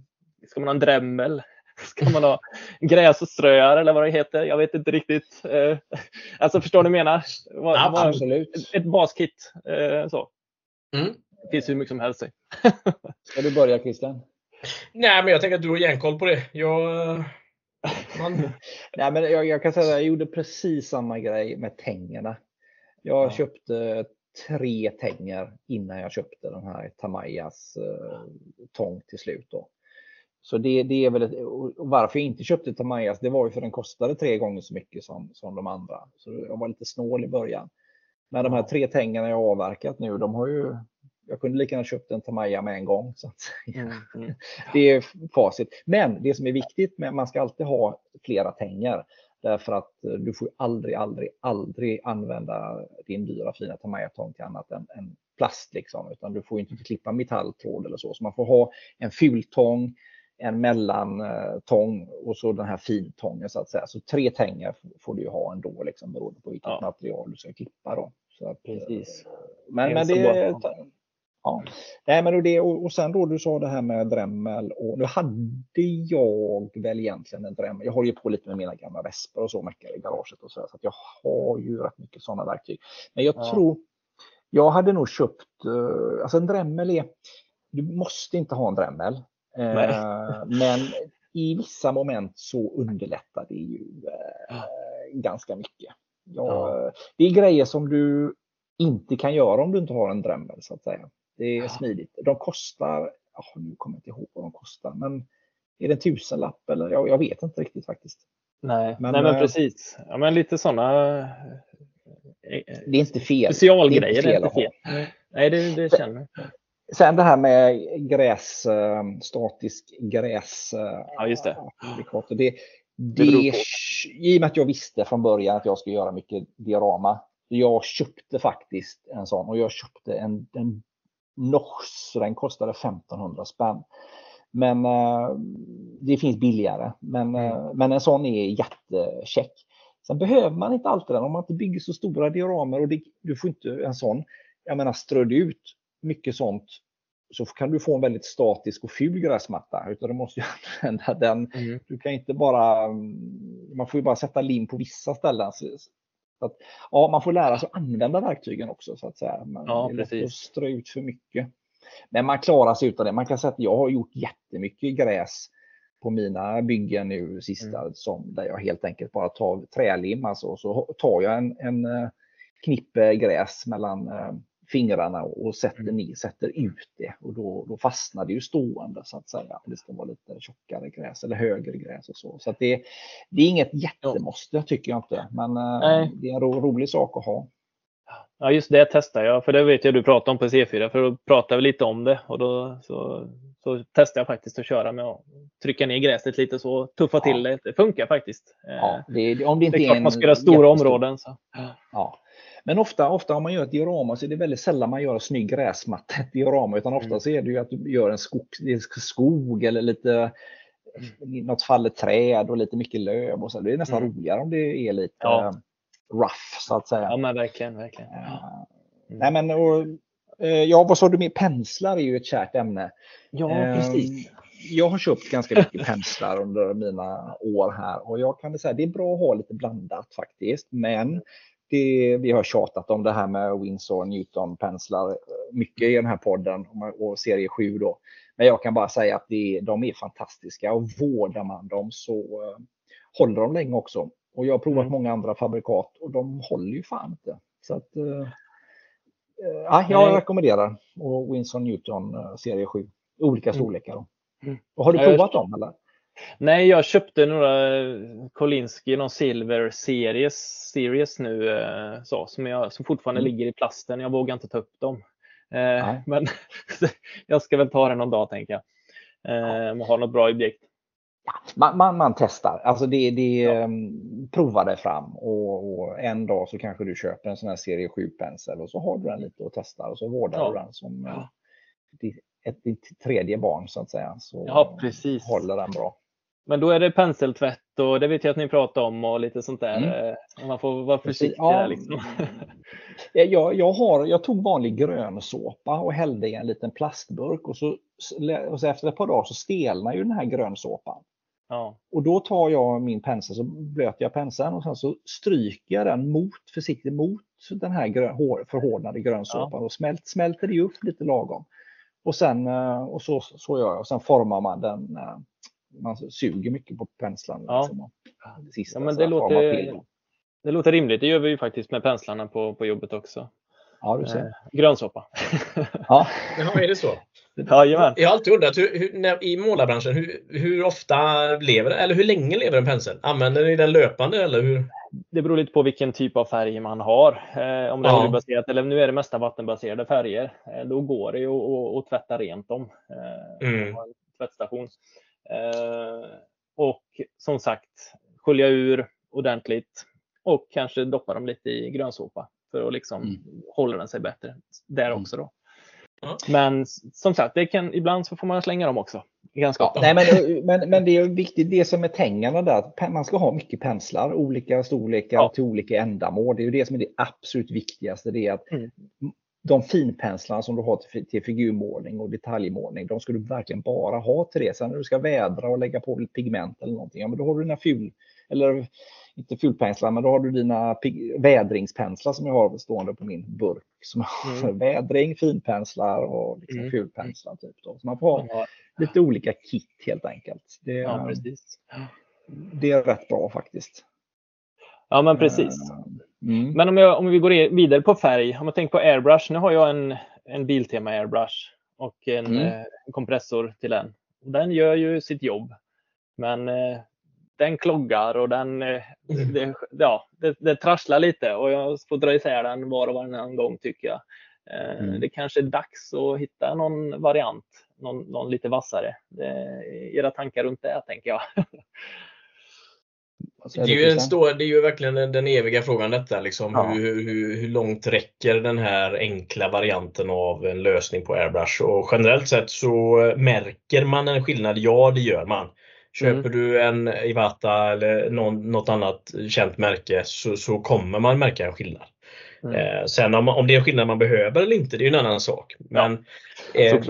ska man ha en drämmel? Ska man ha gräsströare eller vad det heter? Jag vet inte riktigt. Eh, alltså förstår ni vad jag menar? Ja, absolut. Ett, ett baskit. Eh, så. Mm. Det finns hur mycket som helst. Ska du börja Christian? Nej, men jag tänker att du har järnkoll på det. Jag, man... Nej, men jag, jag, kan säga att jag gjorde precis samma grej med tängerna. Jag ja. köpte tre tänger innan jag köpte den här Tamayas eh, tång till slut. Då. Så det, det är väl ett, varför jag inte köpte Tamayas, det var ju för den kostade tre gånger så mycket som, som de andra. Så jag var lite snål i början. Men de här tre tängarna jag avverkat nu, de har ju jag kunde lika gärna köpt en Tamaya med en gång. Så mm, mm. Det är facit. Men det som är viktigt med man ska alltid ha flera tänger. Därför att eh, du får aldrig, aldrig, aldrig använda din dyra fina Tamaya-tång till annat än, än plast. Liksom. Utan du får inte klippa metalltråd eller så. Så man får ha en fultång, en mellantång och så den här fintången så att säga. Så tre tänger får du ha ändå liksom, beroende på vilket ja. material du ska klippa. Då. Så att, Precis. Men, men det, Ja. Nej, men det, och, och sen då du sa det här med Dremel och nu hade jag väl egentligen en Dremel. Jag har ju på lite med mina gamla Vesper och så mycket i garaget och så, så att jag har ju rätt mycket sådana verktyg. Men jag ja. tror jag hade nog köpt, uh, alltså en Dremel är, du måste inte ha en Dremel. Uh, men i vissa moment så underlättar det ju uh, ganska mycket. Ja, ja. Det är grejer som du inte kan göra om du inte har en Dremel så att säga. Det är smidigt. De kostar, oh, nu kommer jag inte ihåg vad de kostar, men är det en tusenlapp eller? Jag, jag vet inte riktigt faktiskt. Nej, men, nej, men precis. Ja, men lite sådana eh, det är inte fel. Specialgrejer. Det är inte fel. Nej, det, det känner jag. Sen det här med gräs, eh, statisk gräs. Ja, just det. Det, det, det, I och med att jag visste från början att jag skulle göra mycket diorama. Jag köpte faktiskt en sån och jag köpte en, en Nors, den kostade 1500 spänn. Men eh, det finns billigare. Men, eh, mm. men en sån är jättecheck. Sen behöver man inte alltid den om man inte bygger så stora dioramer och det, du får inte en sån. Jag menar ströd ut mycket sånt så kan du få en väldigt statisk och ful gräsmatta. Utan du måste ju använda den. Mm. Du kan inte bara, man får ju bara sätta lim på vissa ställen. Så att, ja, man får lära sig att använda verktygen också så att säga. Man ja, precis. att strö ut för mycket. Men man klarar sig utan det. Man kan säga att jag har gjort jättemycket gräs på mina byggen nu sista mm. som där jag helt enkelt bara tar trälim alltså, och så tar jag en, en eh, knippe gräs mellan eh, fingrarna och sätter, mm. ner, sätter ut det och då, då fastnar det ju stående så att säga. Det ska vara lite tjockare gräs eller högre gräs och så. Så det, det är inget jättemåste tycker jag inte, men eh, Nej. det är en ro, rolig sak att ha. Ja, just det testar jag, för det vet jag du pratade om på C4, för då pratade vi lite om det och då så, så testade jag faktiskt att köra med att trycka ner gräset lite så, tuffa till det. Det funkar faktiskt. Ja, det, om det, inte det är klart man ska göra stora områden. Så. Ja. Men ofta, ofta om man gör ett diorama så är det väldigt sällan man gör en snygg gräsmatta ett diorama utan ofta mm. så är det ju att du gör en skog, skog eller lite mm. något fallet träd och lite mycket löv och så. Det är nästan mm. roligare om det är lite ja. rough så att säga. Ja men verkligen, verkligen. Ja. Mm. Nej men och, eh, ja, vad sa du med penslar är ju ett kärt ämne. Ja, ehm, precis. Jag har köpt ganska mycket penslar under mina år här och jag kan säga att det är bra att ha lite blandat faktiskt. Men det, vi har tjatat om det här med Winsor Newton penslar mycket i den här podden och serie 7 då. Men jag kan bara säga att det, de är fantastiska och vårdar man dem så uh, håller de länge också. Och jag har provat mm. många andra fabrikat och de håller ju fan inte. Så att, uh, uh, jag Nej. rekommenderar och Winsor Newton serie 7. Olika mm. storlekar. Mm. Och har du provat dem eller? Nej, jag köpte några Kolinski, någon Silver Series, series nu eh, så, som, jag, som fortfarande mm. ligger i plasten. Jag vågar inte ta upp dem. Eh, men jag ska väl ta det någon dag tänker jag. Eh, om jag har något bra objekt. Ja, man, man, man, testar, alltså det, det ja. um, prova det fram och, och, en dag så kanske du köper en sån här serie 7 pensel och så har du den lite och testar och så vårdar ja. du den som ja. ett, ett, tredje barn så att säga. Så ja, precis. håller den bra. Men då är det penseltvätt och det vet jag att ni pratar om och lite sånt där. Mm. Eh, man får vara försiktig ja. där liksom. jag, jag, har, jag tog vanlig grönsåpa och hällde i en liten plastburk och så, och så efter ett par dagar så stelnar ju den här grönsåpan. Ja. Och då tar jag min pensel, så blöter jag penseln och sen så stryker jag den mot, försiktigt mot den här grön, förhårdnade grönsåpan ja. och smält, smälter det upp lite lagom. Och sen eh, och så, så gör jag och sen formar man den eh, man suger mycket på penslarna. Ja. Liksom, det, sista, ja, men det, låter, det låter rimligt. Det gör vi ju faktiskt med penslarna på, på jobbet också. Ja, du ser. Eh, grönsoppa. ja. ja, är det så? Jajamän. Jag har alltid undrat hur, hur, när, i målarbranschen, hur, hur ofta lever eller hur länge lever en pensel? Använder ni den löpande eller hur? Det beror lite på vilken typ av färg man har. Eh, om det är ja. oljebaserat eller nu är det mesta vattenbaserade färger. Eh, då går det ju att tvätta rent dem. Eh, mm. Tvättstation. Eh, och som sagt, skölja ur, ordentligt och kanske doppa dem lite i grönsåpa för att liksom mm. hålla den sig bättre där mm. också. Då. Mm. Men som sagt, det kan, ibland så får man slänga dem också. Ja, nej, men, men, men det är viktigt, det som är pengarna där, man ska ha mycket penslar, olika storlekar ja. till olika ändamål. Det är ju det som är det absolut viktigaste. Det är att mm. De finpenslarna som du har till, till figurmålning och detaljmålning, de ska du verkligen bara ha till det. Sen när du ska vädra och lägga på lite pigment eller någonting, ja, men då har du dina ful, eller inte fulpenslar, men då har du dina vädringspenslar som jag har stående på min burk. Som har mm. vädring, finpenslar och liksom mm. fulpenslar. Typ då. Så man får ha ja. lite olika kit helt enkelt. Det, ja, precis. det är rätt bra faktiskt. Ja, men precis. Eh, mm. Men om, jag, om vi går vidare på färg, om man tänker på airbrush. Nu har jag en, en Biltema airbrush och en, mm. eh, en kompressor till den. Den gör ju sitt jobb. Men eh, den kloggar och den, eh, mm. det, ja, det, det trasslar lite och jag får dra isär den var och varannan gång tycker jag. Eh, mm. Det kanske är dags att hitta någon variant, någon, någon lite vassare. Det, era tankar runt det tänker jag. Det är, ju en stor, det är ju verkligen den eviga frågan detta. Liksom, ja. hur, hur, hur, långt räcker den här enkla varianten av en lösning på airbrush? Och generellt sett så märker man en skillnad. Ja, det gör man. Köper mm. du en Ivata eller någon, något annat känt märke så, så kommer man märka en skillnad. Mm. Eh, sen om, om det är en skillnad man behöver eller inte, det är en annan sak. Men, ja, eh,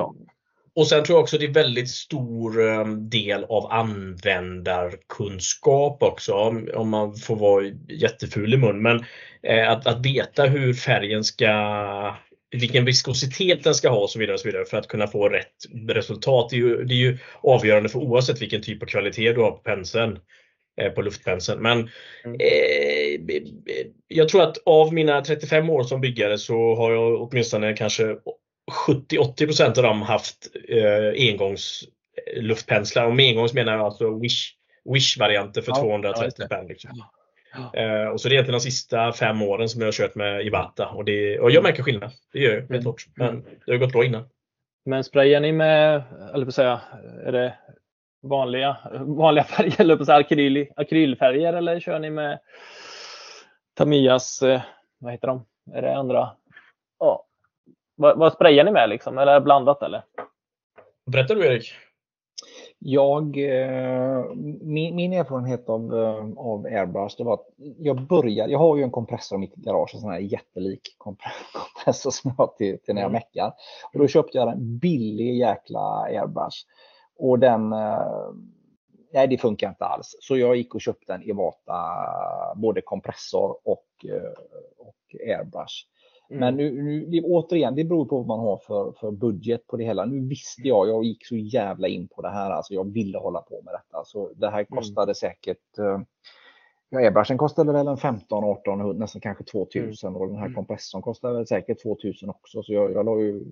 och sen tror jag också det är väldigt stor eh, del av användarkunskap också, om, man får vara jätteful i mun. Men eh, att, att veta hur färgen ska vilken viskositet den ska ha och så vidare, och så vidare för att kunna få rätt resultat. Det är, ju, det är ju avgörande för oavsett vilken typ av kvalitet du har på penseln. Eh, på luftpenseln. Men mm. eh, jag tror att av mina 35 år som byggare så har jag åtminstone kanske 70-80 av dem haft eh, engångs luftpenslar. Och med engångs menar jag alltså Wish, Wish-varianter för ja, 230 spänn. Liksom. Eh, och så det är egentligen de sista fem åren som jag har kört med Ivata och, det, och jag märker skillnad. Det gör jag helt klart. Men mm. det har gått bra innan. Men sprayar ni med, eller på säga, är det vanliga, vanliga färger, eller på säga, akryl, akrylfärger eller kör ni med Tamiyas, eh, vad heter de? Är det andra? Ja. Vad, vad sprayar ni med liksom? Eller blandat eller? Berättar du Erik? Jag, eh, min, min, erfarenhet av, eh, av Airbrush det var att jag började, jag har ju en kompressor i mitt garage, en sån här jättelik kompressor som jag har till, till när jag mm. meckar. Och då köpte jag en billig jäkla Airbrush. Och den, eh, nej det funkar inte alls. Så jag gick och köpte en Evata, både kompressor och, och Airbrush. Mm. Men nu, nu, det, återigen, det beror på vad man har för, för budget på det hela. Nu visste jag, jag gick så jävla in på det här, alltså jag ville hålla på med detta. Så det här mm. kostade mm. säkert, eh, ja, airbrushen kostade väl en 15, 18, nästan kanske 2000 mm. och den här mm. kompressorn kostade väl säkert 2000 också. Så jag, jag la ju,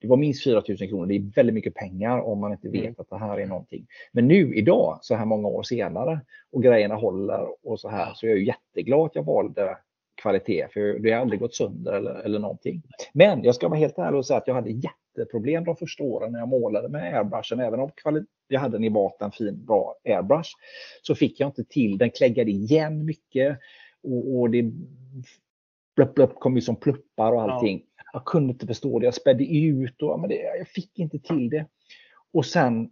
det var minst 4000 kronor. Det är väldigt mycket pengar om man inte vet mm. att det här är någonting. Men nu idag, så här många år senare och grejerna håller och så här, så jag är jätteglad att jag valde kvalitet, för det har aldrig gått sönder eller, eller någonting. Men jag ska vara helt ärlig och säga att jag hade jätteproblem de första åren när jag målade med airbrushen. Även om jag hade en Ivata, en fin, bra airbrush, så fick jag inte till den. kläggade igen mycket och, och det blupp, blupp, kom ju som pluppar och allting. Ja. Jag kunde inte förstå det. Jag spädde ut och men det, jag fick inte till det. Och sen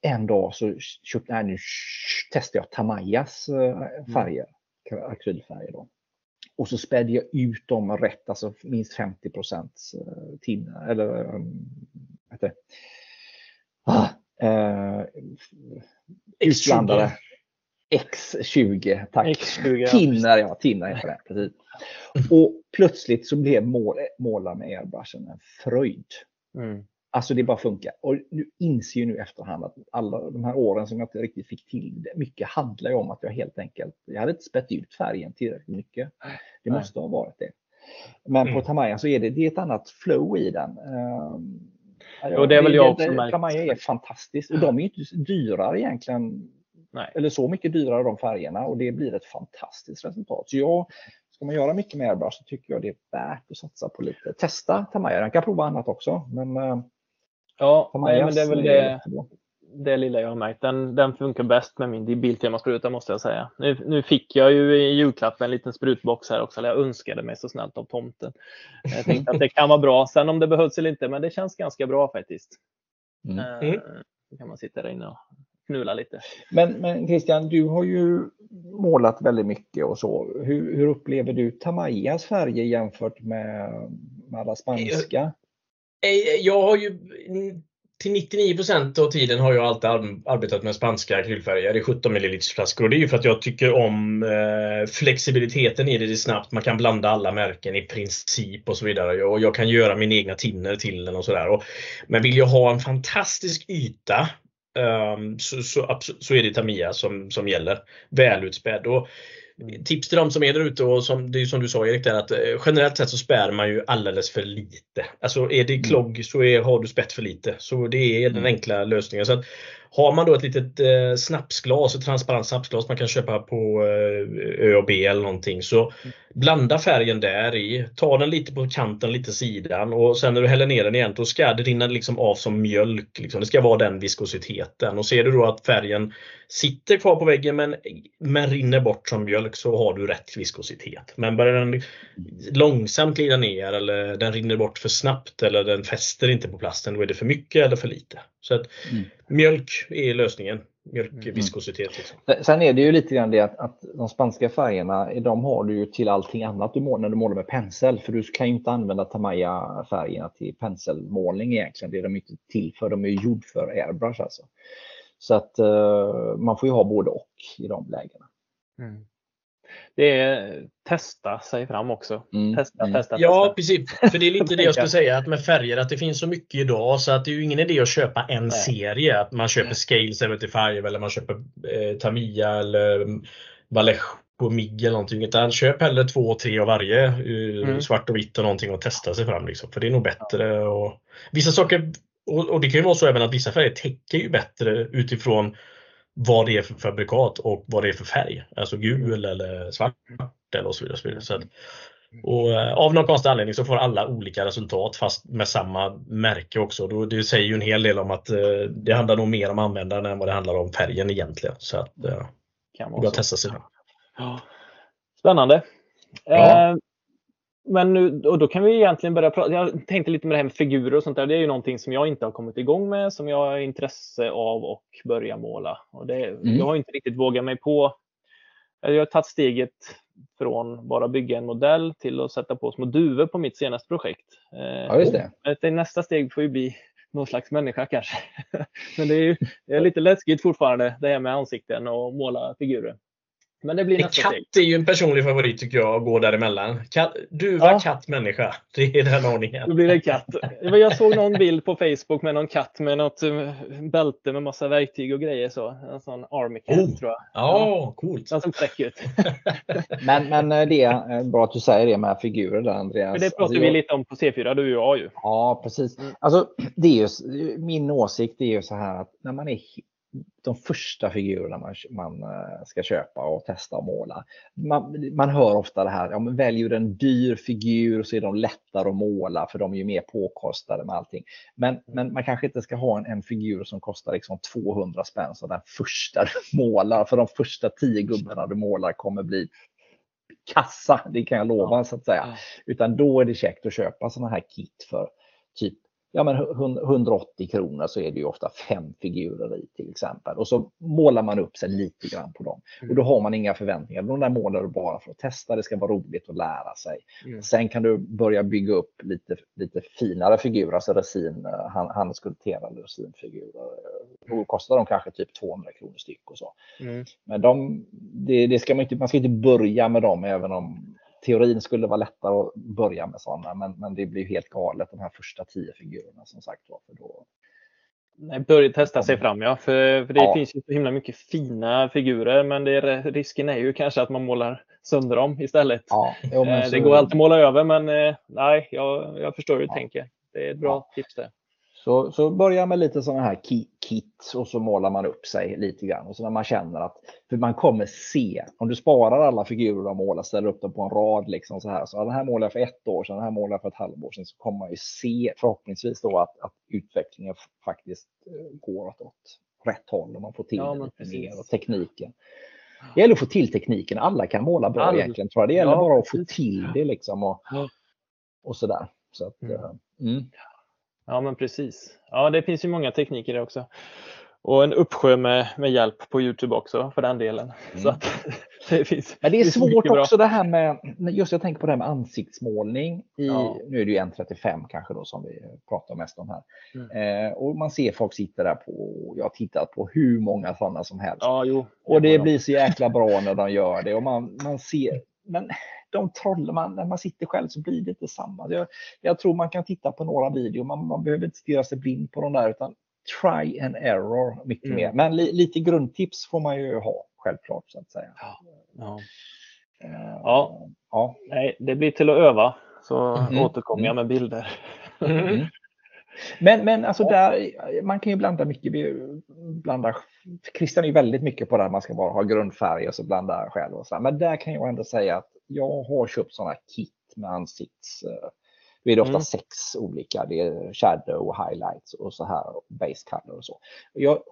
en dag så köpte, nej, nu testade jag Tamayas eh, färger, mm. akrylfärger. Då. Och så spädde jag ut dem rätt, alltså minst 50 procents eh, tinna, eller? Ah, eh, utblandade. X20, tack. X20, Tinner, ja, Tinner heter det. Precis. Och plötsligt så blev mål, måla med airbrushen en fröjd. Mm. Alltså det bara funkar. Och nu inser ju nu efterhand att alla de här åren som jag inte riktigt fick till det, mycket handlar ju om att jag helt enkelt, jag hade inte spett ut färgen tillräckligt mycket. Det Nej. måste ha varit det. Men mm. på Tamaya så är det, det är ett annat flow i den. Uh, och det är väl jag också märkt. Tamaya är fantastiskt och de är inte dyrare egentligen. Nej. Eller så mycket dyrare de färgerna och det blir ett fantastiskt resultat. Så jag, ska man göra mycket med airbrush så tycker jag det är värt att satsa på lite. Testa Tamaya, den kan prova annat också. Men uh, Ja, nej, men det är väl det. det lilla jag har märkt. Den, den funkar bäst med min Biltema-spruta måste jag säga. Nu, nu fick jag ju i julklapp en liten sprutbox här också. Eller jag önskade mig så snällt av tomten. Jag tänkte att det kan vara bra. Sen om det behövs eller inte, men det känns ganska bra faktiskt. Mm. Uh, då kan man sitta där inne och knula lite. Men, men Christian, du har ju målat väldigt mycket och så. Hur, hur upplever du Tamayas färger jämfört med, med alla spanska? Eh, jag har ju till 99% av tiden har jag alltid arbetat med spanska akrylfärger i 17 ml flaskor. Och det är ju för att jag tycker om eh, flexibiliteten i det. Det är snabbt, man kan blanda alla märken i princip och så vidare. Och jag kan göra min egna tinner till den och sådär. Men vill jag ha en fantastisk yta um, så, så, så, är det Tamiya som, som gäller. Välutspädd. Och tips till de som är där ute och som, det är som du sa Erik, där, att eh, generellt sett så spär man ju alldeles för lite. Alltså är det mm. klogg så är, har du spätt för lite. Så det är den mm. enkla lösningen. Så att, har man då ett litet eh, snapsglas, ett transparent snapsglas man kan köpa på eh, ÖoB eller någonting så mm. blanda färgen där i. Ta den lite på kanten, lite sidan och sen när du häller ner den igen då ska det rinna liksom av som mjölk. Liksom. Det ska vara den viskositeten och ser du då att färgen sitter kvar på väggen men, men rinner bort som mjölk så har du rätt viskositet. Men börjar den långsamt glida ner eller den rinner bort för snabbt eller den fäster inte på plasten, då är det för mycket eller för lite. Så att mm. Mjölk är lösningen. Mjölkviskositet. Mm. Liksom. Sen är det ju lite grann det att, att, de spanska färgerna, de har du ju till allting annat du målar, när du målar med pensel. För du kan ju inte använda Tamaya-färgerna till penselmålning egentligen. Det är de inte till för. De är gjord för airbrush alltså. Så att uh, man får ju ha både och i de lägena. Mm det är testa sig fram också. Mm. Testa, mm. testa, Ja, precis. För det är lite det jag skulle säga att med färger, att det finns så mycket idag så att det är ju ingen idé att köpa en Nej. serie. Att man köper Scale 75 eller man köper eh, Tamiya eller Vallejo MIG eller någonting. Utan köp hellre två, tre av varje. Uh, mm. Svart och vitt och någonting och testa sig fram. Liksom. För det är nog bättre. Och, vissa saker, och, och det kan ju vara så även att vissa färger täcker ju bättre utifrån vad det är för fabrikat och vad det är för färg. Alltså gul eller svart eller så vidare. Så vidare. Så att, och eh, av någon konstig anledning så får alla olika resultat fast med samma märke också. Det säger ju en hel del om att eh, det handlar nog mer om användaren än vad det handlar om färgen egentligen. Så att eh, kan vara det testa sig. Ja. Spännande. Ja. Eh, men nu, och då kan vi egentligen börja prata. Jag tänkte lite med det här med figurer och sånt där. Det är ju någonting som jag inte har kommit igång med, som jag har intresse av och börja måla. Och det, mm. Jag har inte riktigt vågat mig på. Jag har tagit steget från bara bygga en modell till att sätta på små duvor på mitt senaste projekt. Eh, ja, just det. det nästa steg får ju bli någon slags människa kanske. Men det är, ju, det är lite läskigt fortfarande det här med ansikten och måla figurer. Men det blir nästa katt steg. är ju en personlig favorit tycker jag, att gå däremellan. Katt, duva, ja. katt, människa. Det är den ordningen. Då blir det katt. Jag såg någon bild på Facebook med någon katt med något eh, bälte med massa verktyg och grejer. Så. En sån army cat oh. tror jag. Ja, coolt. Den såg fräck ut. men, men eh, det är eh, bra att du säger det med figurer där Andreas. Men det pratade alltså, vi jag... lite om på C4, du och jag ju. Ja, precis. Mm. Alltså, det är ju, min åsikt är ju så här att när man är de första figurerna man, man eh, ska köpa och testa och måla. Man, man hör ofta det här, ja, men väljer du en dyr figur så är de lättare att måla för de är ju mer påkostade med allting. Men, men man kanske inte ska ha en, en figur som kostar liksom 200 spänn så den första du målar, för de första tio gubbarna du målar kommer bli kassa, det kan jag lova så att säga. Utan då är det käckt att köpa sådana här kit för typ ja, men 180 kronor så är det ju ofta fem figurer i till exempel. Och så målar man upp sig lite grann på dem. Mm. Och då har man inga förväntningar. De där målar du bara för att testa. Det ska vara roligt att lära sig. Mm. Sen kan du börja bygga upp lite, lite finare figurer, alltså resin, hand, handskulpterade resinfigurer. Då kostar de kanske typ 200 kronor styck och så. Mm. Men de, det, det, ska man, inte, man ska inte börja med dem även om teorin skulle vara lättare att börja med sådana, men, men det blir helt galet de här första tio figurerna som sagt var. För då... Nej, börja testa sig fram ja, för, för det ja. finns ju så himla mycket fina figurer, men det, risken är ju kanske att man målar sönder dem istället. Ja, jo, eh, så... Det går alltid att måla över, men eh, nej, jag, jag förstår hur du ja. tänker. Det är ett bra ja. tips det. Så, så börja med lite sådana här kit och så målar man upp sig lite grann. Och så när man känner att, för man kommer se, om du sparar alla figurer och målar, ställer upp dem på en rad liksom så här. Så den här målar jag för ett år sedan, den här målar jag för ett halvår sedan. Så kommer man ju se förhoppningsvis då att, att utvecklingen faktiskt eh, går åt rätt håll och man får till Ja, lite precis. mer och tekniken. Det gäller att få till tekniken. Alla kan måla bra Alla. egentligen tror jag. Det gäller Ja, bara att få till det liksom och, och sådär. Så att, Mm. eh, mm. Ja, men precis. Ja, det finns ju många tekniker där också. Och en uppsjö med, med hjälp på Youtube också för den delen. Så Mm. att, det finns, Men det är finns svårt mycket bra. också det här med, just jag tänker på det här med ansiktsmålning. I, Ja. Nu är det ju 1.35 kanske då som vi pratar mest om här. Mm. Eh, och man ser folk sitta där på, jag har tittat på hur många sådana som helst. Ja, jo. och det blir så jäkla bra när de gör det och man, man ser, men de trollar man, när man sitter själv så blir det inte samma. Jag, jag tror man kan titta på några videor, man, man behöver inte stirra sig blind på de där utan try and error mycket Mm. mer. Men li, lite grundtips får man ju ha självklart så att säga. Ja. Eh, Ja. ja. Nej, det blir till att öva. Så Mm. återkommer jag med bilder. Mm. Men, men alltså där, man kan ju blanda mycket. Vi blandar, Christian är ju väldigt mycket på det här man ska bara ha grundfärg och så blanda själv. Och så. Men där kan jag ändå säga att jag har köpt sådana kit med ansikts... eh, Då är det ofta Mm. sex olika. Det är shadow, highlights och så här, base color och så. Jag,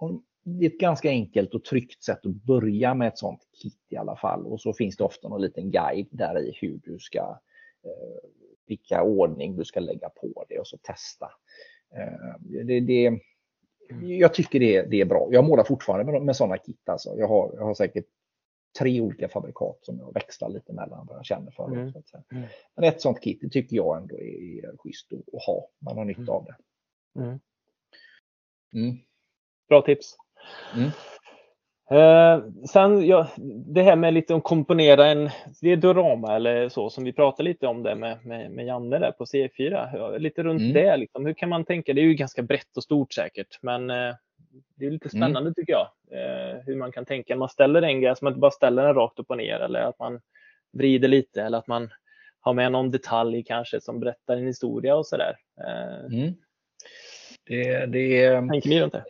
det är ett ganska enkelt och tryggt sätt att börja med ett sånt kit i alla fall. Och så finns det ofta någon liten guide där i hur du ska, eh, vilka ordning du ska lägga på det och så testa. Eh, det, det, jag tycker det, det är bra. Jag målar fortfarande med, med sådana kit. Alltså. Jag, har, jag har säkert tre olika fabrikat som jag växlar lite mellan vad jag känner för. Mm. Mm. Men ett sånt kit det tycker jag ändå är, är schysst att, att ha. Man har nytta Mm. av det. Mm. Mm. Bra tips. Mm. Eh, sen, ja, det här med lite att komponera en det är diorama eller så som vi pratade lite om det med, med, med Janne där på C4. Ja, Lite runt Mm. det. Liksom. Hur kan man tänka? Det är ju ganska brett och stort säkert, men eh, det är lite Mm. spännande tycker jag. Eh, hur man kan tänka. Man ställer en grej, så man inte bara ställer den rakt upp och ner eller att man vrider lite eller att man har med någon detalj kanske som berättar en historia och sådär. Eh, Mm. Det, det, Tänker ni runt det?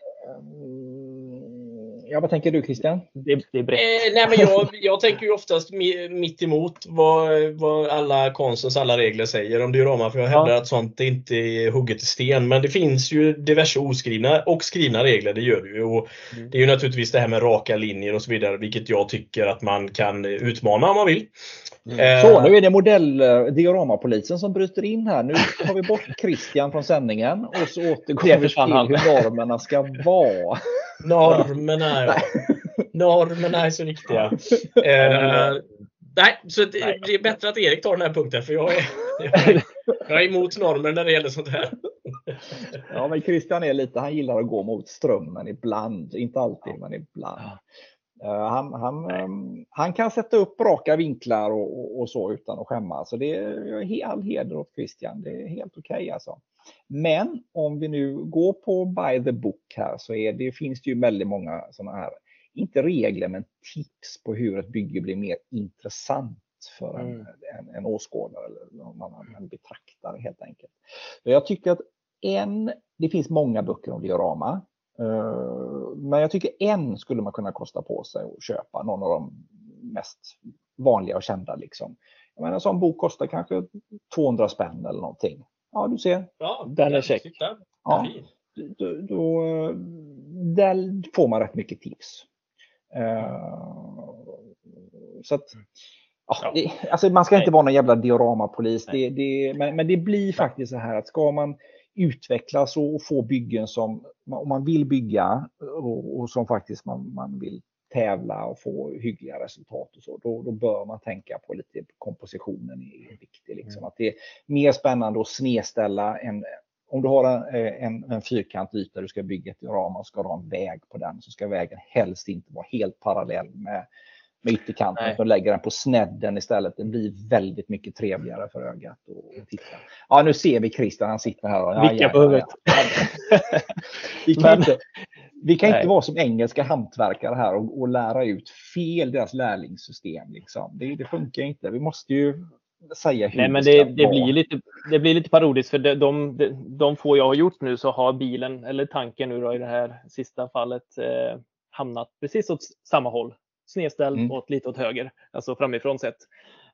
Mm, ja, vad tänker du Christian? Det, det är brett. Eh, nej, men jag, jag tänker ju oftast mi- mitt emot vad, vad alla konstens alla regler säger om diorama. För jag hävdar Ja. att sånt inte är hugget i sten. Men det finns ju diverse oskrivna och skrivna regler, det gör det ju. Och Mm. det är ju naturligtvis det här med raka linjer och så vidare, vilket jag tycker att man kan utmana om man vill. Eh, Så, nu är det modell eh, dioramapolisen som bryter in här. Nu tar vi bort Christian från sändningen och så återgår vi till hur normerna ska vara. Normerna, ja. Normerna är så viktiga. Eh, nej, så det, Nej. det är bättre att Erik tar den här punkten för jag är, jag är, jag är emot normer när det gäller sånt här. Ja, men Christian är lite, han gillar att gå mot strömmen ibland. Inte alltid, men ibland. Eh, Han, han, ehm, han kan sätta upp raka vinklar och, och, och så utan att skämmas. Så det är all heder åt Christian. Det är helt okej alltså. Men om vi nu går på by the book här så är det, finns det ju väldigt många sådana här, inte regler men tips på hur ett bygge blir mer intressant för en, Mm. en, en åskådare eller någon annan, en betraktare helt enkelt. Jag tycker att en, det finns många böcker om diorama. Eh, Men jag tycker en skulle man kunna kosta på sig att köpa, någon av de mest vanliga och kända. Liksom. Jag menar, en sån bok kostar kanske 200 spänn eller någonting. Ja, du ser. Ja, Den är check. titta. Ja, då, då, där får man rätt mycket tips. Eh, så att, ja, Ja. det, alltså man ska inte vara någon jävla dioramapolis. Det, det, men, men det blir faktiskt så här att ska man utvecklas och få byggen som om man vill bygga och, och som faktiskt man, man vill tävla och få hyggliga resultat och så, då, då bör man tänka på lite kompositionen är viktig. Liksom. Att det är mer spännande att snedställa en om du har en, en, en fyrkantig yta du ska bygga ett diorama och ska du ha en väg på den så ska vägen helst inte vara helt parallell med, med ytterkanten. Nej. utan lägga den på snedden istället. Det blir väldigt mycket trevligare för ögat att titta. Ja, nu ser vi Christian, han sitter här och Vickar på huvudet. vi kan, inte, vi kan inte vara som engelska hantverkare här och, och lära ut fel deras lärlingssystem. Liksom. Det, det funkar inte. Vi måste ju säga hur Nej, men det det, blir lite, det blir lite parodiskt för de, de, de, de få jag har gjort nu så har bilen, eller tanken nu då i det här sista fallet, eh, hamnat precis åt samma håll. Snedställd Mm. åt lite åt höger, alltså framifrån sett.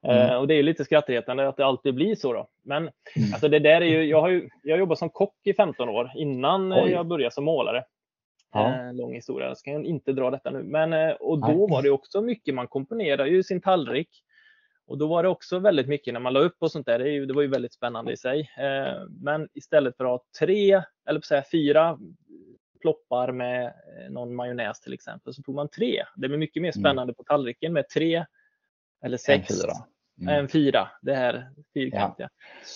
Mm. Eh, och det är ju lite skrattretande att det alltid blir så då. Men Mm. alltså det där är ju, jag har ju jag jobbat som kock i 15 år innan eh, Oj. jag började som målare. Ja. Eh, lång historia, jag ska inte dra detta nu. Men, eh, och då Nej. var det också mycket, man komponerar ju sin tallrik. Och då var det också väldigt mycket när man la upp och sånt där. Det, det var ju väldigt spännande i sig. Men istället för att ha tre, eller säga fyra ploppar med eh, någon majonnäs till exempel, så tog man tre. Det blir mycket mer mm. spännande mm. på tallriken med tre eller sex. En fyra. Mm. En fyra, det här fyrkantiga.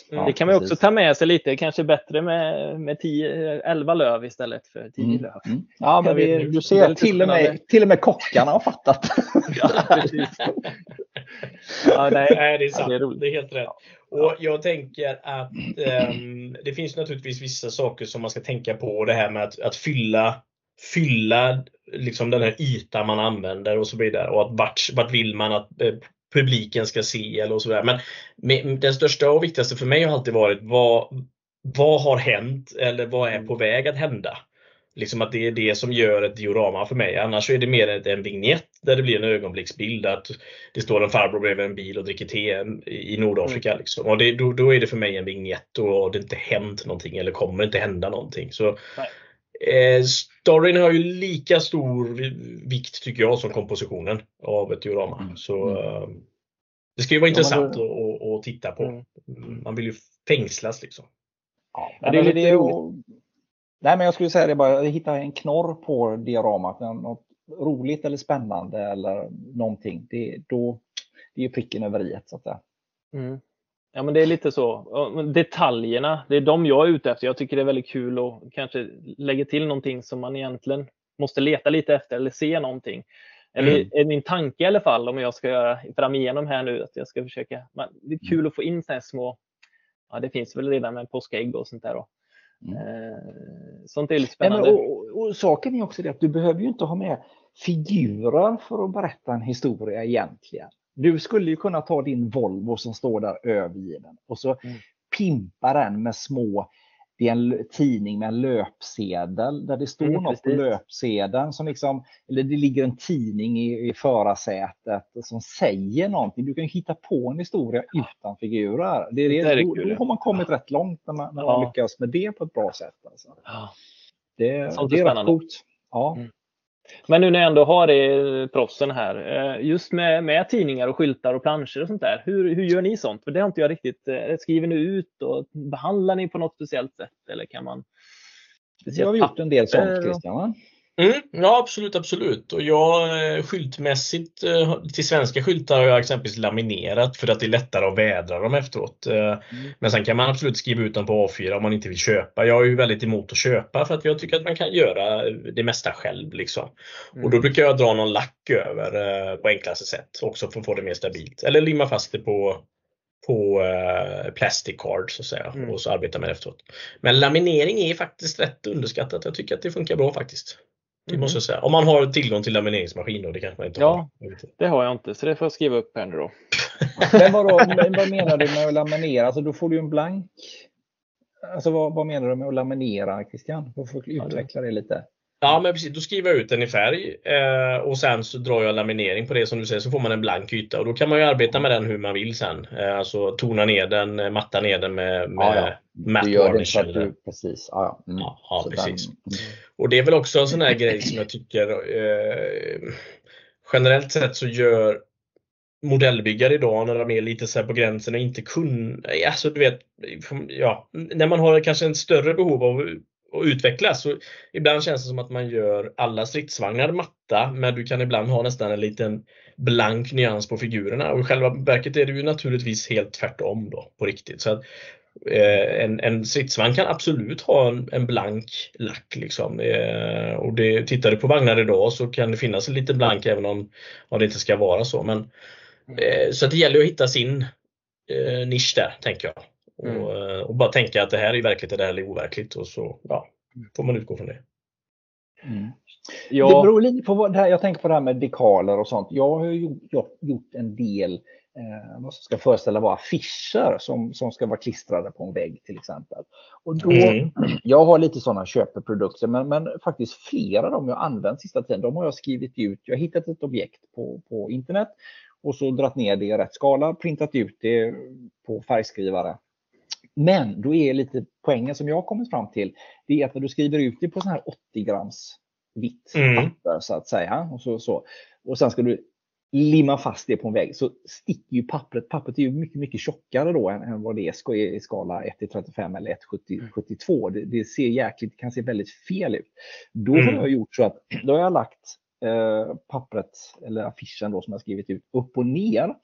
Ja. Mm. Det kan man också ta med sig lite, kanske bättre med, med tio, elva löv istället för tio mm. löv. Mm. Ja, men vi, du ser till och, med, till och med kockarna har fattat. ja, ja, nej. nej, det är sant. Ja, det, är det, är helt rätt. Och jag tänker att um, det finns naturligtvis vissa saker som man ska tänka på. Det här med att, att fylla fylla liksom den här ytan man använder och så vidare. Och att vart, vart vill man att eh, publiken ska se eller och sådär. Men med, den största och viktigaste för mig har alltid varit vad, vad har hänt eller vad är på väg att hända? Liksom att det är det som gör ett diorama för mig. Annars är det mer en vignett där det blir en ögonblicksbild. Att det står en farbror bredvid en bil och dricker te i Nordafrika. Mm. Liksom. Och det, då, då, är det för mig en vignett och det inte hänt någonting eller kommer inte hända någonting. Så, eh, storyn har ju lika stor vikt tycker jag som kompositionen av ett diorama. Mm. Så. Eh, det ska ju vara intressant ja, att, att, att, titta på. Mm. Man vill ju fängslas liksom. Ja, det är lite Nej, men jag skulle säga det bara, hitta en knorr på dioramat, något roligt eller spännande eller någonting. Det, då, det är pricken över i så att säga. Mm. Ja, men det är lite så. Detaljerna, det är de jag är ute efter. Jag tycker det är väldigt kul att kanske lägga till någonting som man egentligen måste leta lite efter eller se någonting. Eller mm. är min tanke i alla fall om jag ska göra fram igenom här nu att jag ska försöka. det är kul att få in sådana små, ja det finns väl redan med påskägg och sånt där. Då. Mm. Eh, sånt är lite spännande. Nej, och, och, och, saken är också det att du behöver ju inte ha med figurer för att berätta en historia egentligen. Du skulle ju kunna ta din Volvo som står där övergiven och så mm. pimpa den med små det är en tidning med en löpsedel där det står mm, något precis. på löpsedeln som liksom, eller det ligger en tidning i, i förarsätet som säger någonting. Du kan hitta på en historia utan figurer. Det är det, det är då, då, har man kommit ja. rätt långt när man, när man lyckas med det på ett bra sätt. Alltså. Ja. Det, det är rätt coolt. Ja. Mm. Men nu när jag ändå har det, proffsen här, eh, just med, med tidningar och skyltar och planscher och sånt där. Hur, hur gör ni sånt? För det har inte jag riktigt. Eh, skriver ni ut och behandlar ni på något speciellt sätt? Eller kan man? Vi har gjort en del sånt Christian. Mm, ja absolut, absolut. Och jag eh, skyltmässigt eh, till svenska skyltar har jag exempelvis laminerat för att det är lättare att vädra dem efteråt. Eh, mm. Men sen kan man absolut skriva ut dem på A4 om man inte vill köpa. Jag är ju väldigt emot att köpa för att jag tycker att man kan göra det mesta själv. Liksom. Mm. Och då brukar jag dra någon lack över på enklaste sätt också för att få det mer stabilt. Eller limma fast det på på uh, plastic card så att säga mm. och så arbeta med det efteråt. Men laminering är faktiskt rätt underskattat. Jag tycker att det funkar bra faktiskt. Det måste jag säga. Om man har tillgång till lamineringsmaskin då, det kanske man inte ja, har. det har jag inte, så det får jag skriva upp här nu då. Men vadå, vad menar du med att laminera? Alltså då får du en blank. Alltså vad, vad menar du med att laminera Christian? Du får utveckla det lite. Ja men precis, då skriver jag ut den i färg eh, och sen så drar jag laminering på det som du säger så får man en blank yta och då kan man ju arbeta med den hur man vill sen. Eh, alltså tona ner den, eh, matta ner den med, med ja, ja. du gör det för du, precis. Ja, mm. ja, ja precis. Den, mm. Och det är väl också en sån här grej som jag tycker eh, generellt sett så gör modellbyggare idag när de är lite så på gränsen och inte kun, alltså du vet, ja, när man har kanske en större behov av och utvecklas. Så ibland känns det som att man gör alla stridsvagnar matta men du kan ibland ha nästan en liten blank nyans på figurerna och i själva verket är det ju naturligtvis helt tvärtom då på riktigt. Så att, eh, en, en stridsvagn kan absolut ha en, en blank lack. Liksom. Eh, och det, tittar du på vagnar idag så kan det finnas en liten blank även om, om det inte ska vara så. Men, eh, så det gäller att hitta sin eh, nisch där, tänker jag. Mm. Och, eh, och, bara tänka att det här är verkligt eller det är overkligt och så ja, får man utgå från det. Mm. Ja. Det beror lite på vad, här, jag tänker på det här med dekaler och sånt. Jag har gjort, gjort en del eh, vad som ska föreställa vara affischer som, som ska vara klistrade på en vägg till exempel. Och då, mm. Jag har lite sådana köpeprodukter men, men faktiskt flera av dem jag använt sista tiden, de har jag skrivit ut. Jag har hittat ett objekt på, på internet och så dratt ner det i rätt skala, printat ut det på färgskrivare men då är lite poängen som jag har kommit fram till, det är att när du skriver ut det på sån här 80 grams vitt mm. papper så att säga. Och, så, så. och sen ska du limma fast det på en vägg så sticker ju pappret. Pappret är ju mycket, mycket tjockare då än, än vad det är i skala 1 till 35 eller 1 till 72. Det, det, ser jäkligt, kan se väldigt fel ut. Då mm. har jag gjort så att då har jag lagt eh, pappret eller affischen då som jag skrivit ut upp och ner.